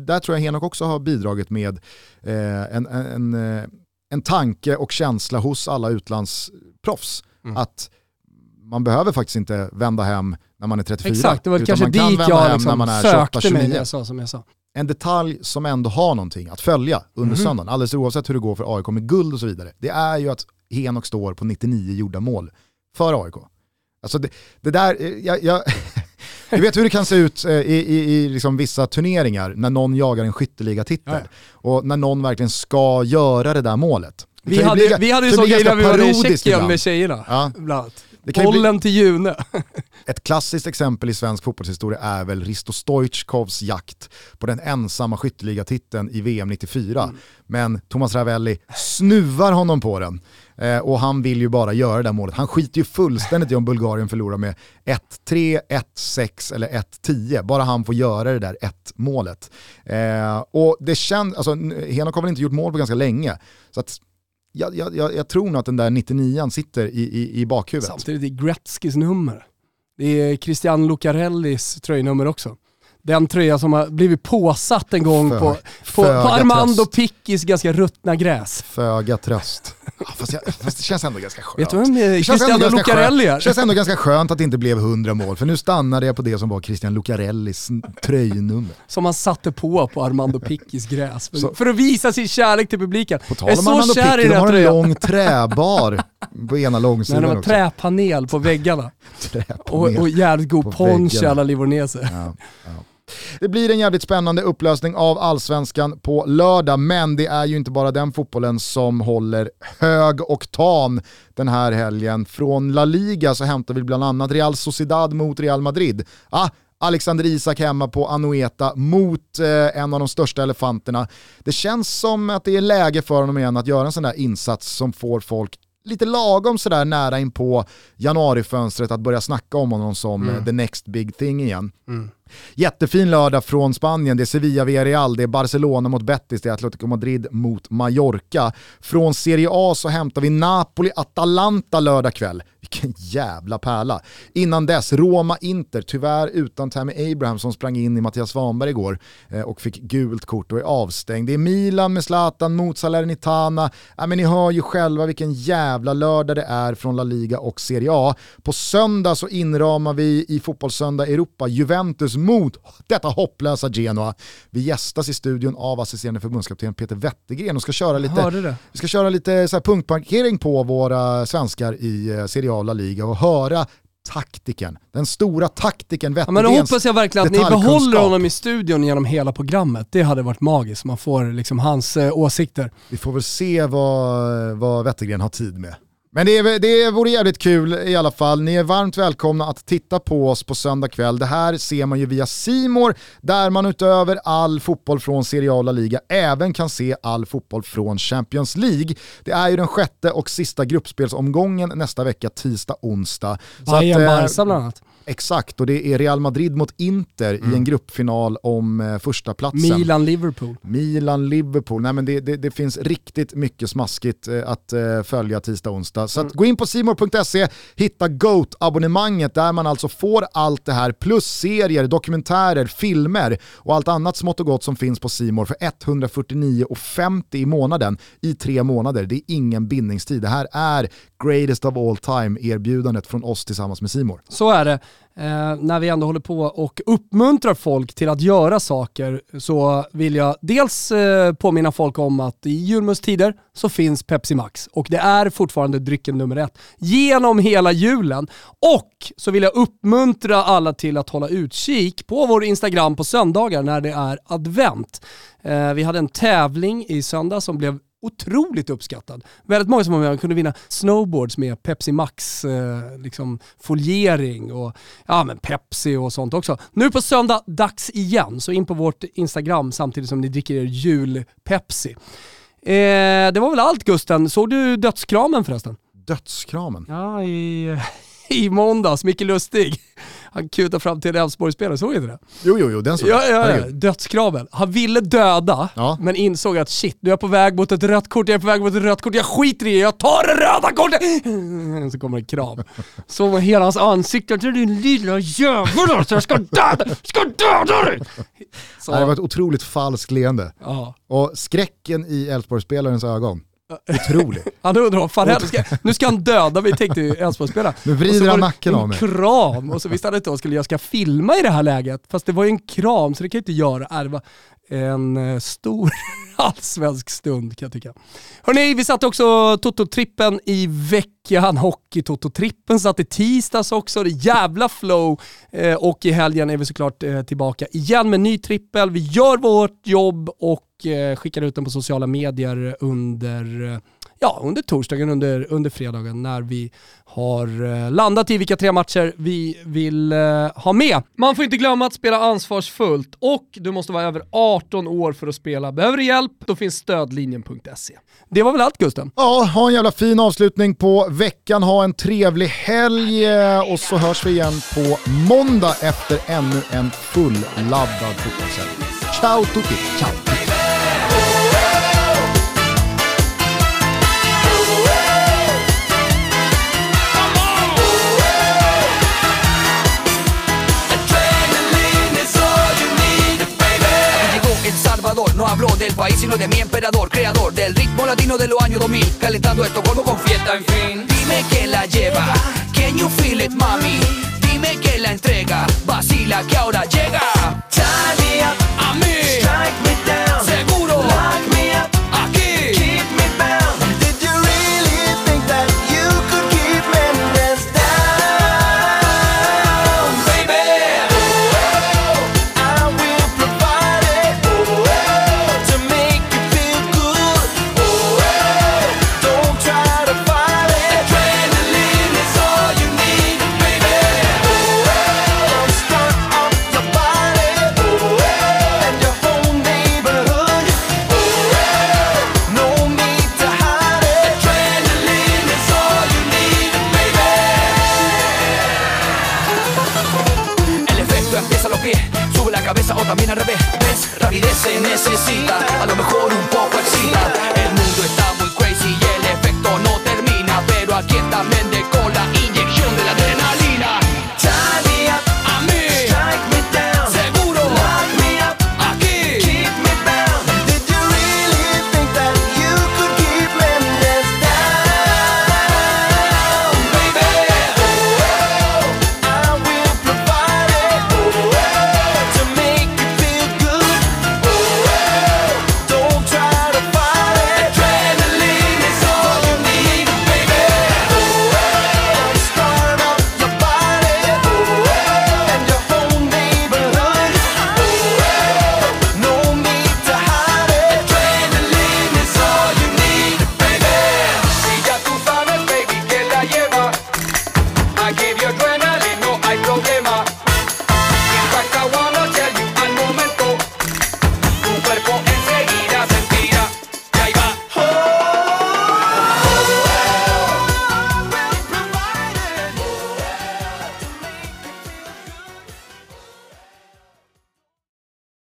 där tror jag Henok också har bidragit med eh, en, en, en, en tanke och känsla hos alla utlandsproffs. Mm. Att man behöver faktiskt inte vända hem när man är 34. Exakt, det var kanske dit jag hem liksom när man är sökte 28, mig 29. när jag sa som jag sa. En detalj som ändå har någonting att följa under Mhm. söndagen, alldeles oavsett hur det går för AIK med guld och så vidare, det är ju att Henok står på 99 gjorda mål för AIK. Alltså det, det där, eh, jag, jag, du vet hur det kan se ut eh, i, i, i liksom vissa turneringar när någon jagar en skytteligatitel Ja, och när någon verkligen ska göra det där målet. Det Vi hade, bli- vi hade ju det så blir grejer när vi var i Tjeckien med tjejerna. Ja. Bland annat. Ju bli- Bollen till June. Ett klassiskt exempel i svensk fotbollshistoria är väl Risto Stoichkovs jakt på den ensamma skytteligatiteln i VM 94. Mm. Men Thomas Ravelli snuvar honom på den. Eh, och han vill ju bara göra det där målet. Han skiter ju fullständigt i om Bulgarien förlorar med 1-3, 1-6 eller 1-10. Bara han får göra det där 1-målet. Eh, och det känns, alltså Henok har väl inte gjort mål på ganska länge. Så att jag, jag, jag, tror nog att den där 99an sitter i, i, i bakhuvudet. Samtidigt är Gretzkys nummer. Det är Christian Lucarellis tröjnummer också. Den tröja som har blivit påsatt en gång För- på, på, på Armando tröst. Pickis ganska ruttna gräs. Föga tröst. Fast, jag, fast det känns ändå ganska skönt. Vet du vem Det känns ändå Cristiano Lucarelli är? Det känns ändå ganska skönt att det inte blev 100 mål, för nu stannade jag på det som var Christian Lucarellis tröjnummer. Som han satte på på Armando Pickis gräs. För, för att visa sin kärlek till publiken. På tal om så Armando kär i Picchi, de har en lång träbar på ena Nej, långsidan det var också. träpanel på väggarna. Och, Träpanel. och jävligt god poncho väggarna. alla livorneser. Ja, ja. Det blir en jävligt spännande upplösning av allsvenskan på lördag, men det är ju inte bara den fotbollen som håller hög oktan den här helgen. Från La Liga så hämtar vi bland annat Real Sociedad mot Real Madrid. Ah, Alexander Isak hemma på Anoeta mot eh, en av de största elefanterna. Det känns som att det är läge för honom igen att göra en sån där insats som får folk lite lagom sådär nära in på januarifönstret att börja snacka om honom som eh, the next big thing igen. Jättefin lördag från Spanien, det är Sevilla Villarreal, det är Barcelona mot Betis, det är Atletico Madrid mot Mallorca. Från Serie A så hämtar vi Napoli-Atalanta lördag kväll. Vilken jävla pärla. Innan dess, Roma-Inter, tyvärr utan Tammy Abraham som sprang in i Mattias Svanberg igår eh, och fick gult kort och är avstängd. Det är Milan med Zlatan mot Salernitana. Ja, men ni hör ju själva vilken jävla lördag det är från La Liga och Serie A. På söndag så inramar vi i Fotbollssöndag Europa Juventus mot detta hopplösa Genoa. Vi gästas i studion av assisterande förbundskapten Peter Wettergren och ska köra lite vi ska köra lite så här punktparkering på våra svenskar i eh, Serie A och La Liga och höra taktiken, den stora taktiken Ja, men då Wettergrens hoppas jag verkligen att ni behåller honom i studion genom hela programmet. Det hade varit magiskt, man får liksom hans eh, åsikter. Vi får väl se vad, vad Wettergren har tid med. Men det, är, det vore jävligt kul i alla fall. Ni är varmt välkomna att titta på oss på söndag kväll. Det här ser man ju via Simor där man utöver all fotboll från Serie A och La Liga även kan se all fotboll från Champions League. Det är ju den sjätte och sista gruppspelsomgången nästa vecka, tisdag, onsdag. Så att, Bayern eh, bland annat. Exakt, och det är Real Madrid mot Inter i en gruppfinal om eh, första platsen. Milan-Liverpool. Milan, Liverpool. Nej, men det, det, det finns riktigt mycket smaskigt eh, att eh, följa tisdag, onsdag. Så att gå in på simor.se, hitta GOAT-abonnemanget där man alltså får allt det här plus serier, dokumentärer, filmer och allt annat smått och gott som finns på Simor för 149,50 i månaden i tre månader. Det är ingen bindningstid. Det här är greatest of all time erbjudandet från oss tillsammans med Simor. Så är det. Eh, när vi ändå håller på och uppmuntrar folk till att göra saker så vill jag dels eh, påminna folk om att i julmustider så finns Pepsi Max och det är fortfarande drycken nummer ett genom hela julen. Och så vill jag uppmuntra alla till att hålla utkik på vår Instagram på söndagar när det är advent. Eh, vi hade en tävling i söndag som blev otroligt uppskattad. Väldigt många som var med kunde vinna snowboards med Pepsi Max eh, liksom foliering och ja, men Pepsi och sånt också. Nu på söndag, dags igen. Så in på vårt Instagram samtidigt som ni dricker er jul-Pepsi. Eh, det var väl allt Gusten. Såg du dödskramen förresten? Dödskramen. Ja, i, i måndags. Micke Lustig. Han kutade fram till en Elfsborgsspelare, såg du inte det? Jo, jo, jo, den såg Ja, jag. ja, ja. Dödskraven. Han ville döda, Ja. men insåg att shit, nu är jag på väg mot ett rött kort, jag är på väg mot ett rött kort, jag skiter i det, jag tar det röda kortet! Så kommer en kram. Så med hela hans ansikte, "Du, din lilla jävel alltså, jag ska döda, jag ska döda dig! Så, Det var ett otroligt falskt leende. ja. Och skräcken i Elfsborgsspelarens ögon, otrolig. Han undrar vad fan händer, ska, nu ska han döda mig tänkte ju Elfsborgsspelaren. Nu vrider han nacken en av mig. kram och så visste han inte vad skulle jag ska filma i det här läget. Fast det var ju en kram så det kan jag inte göra. Äh, det var en eh, stor allsvensk stund kan jag tycka. Hörrni, vi satte också Toto-trippen i veckan. Hockey-Toto-trippen satt i tisdags också. Det är jävla flow. Eh, och i helgen är vi såklart eh, tillbaka igen med ny trippel. Vi gör vårt jobb och eh, skickar ut den på sociala medier under eh, ja, under torsdagen, under, under fredagen när vi har eh, landat i vilka tre matcher vi vill eh, ha med. Man får inte glömma att spela ansvarsfullt och du måste vara över 18 år för att spela. Behöver du hjälp? Då finns stödlinjen.se. Det var väl allt Gusten? Ja, ha en jävla fin avslutning på veckan, ha en trevlig helg eh, och så hörs vi igen på måndag efter ännu en fulladdad fotbollshelg. Ciao tutti! Ciao! De mi emperador, creador del ritmo latino de los años 2000, calentando esto como con fiesta, en fin. Dime que la lleva, can you feel it, mami? Dime que la entrega, vacila que ahora llega.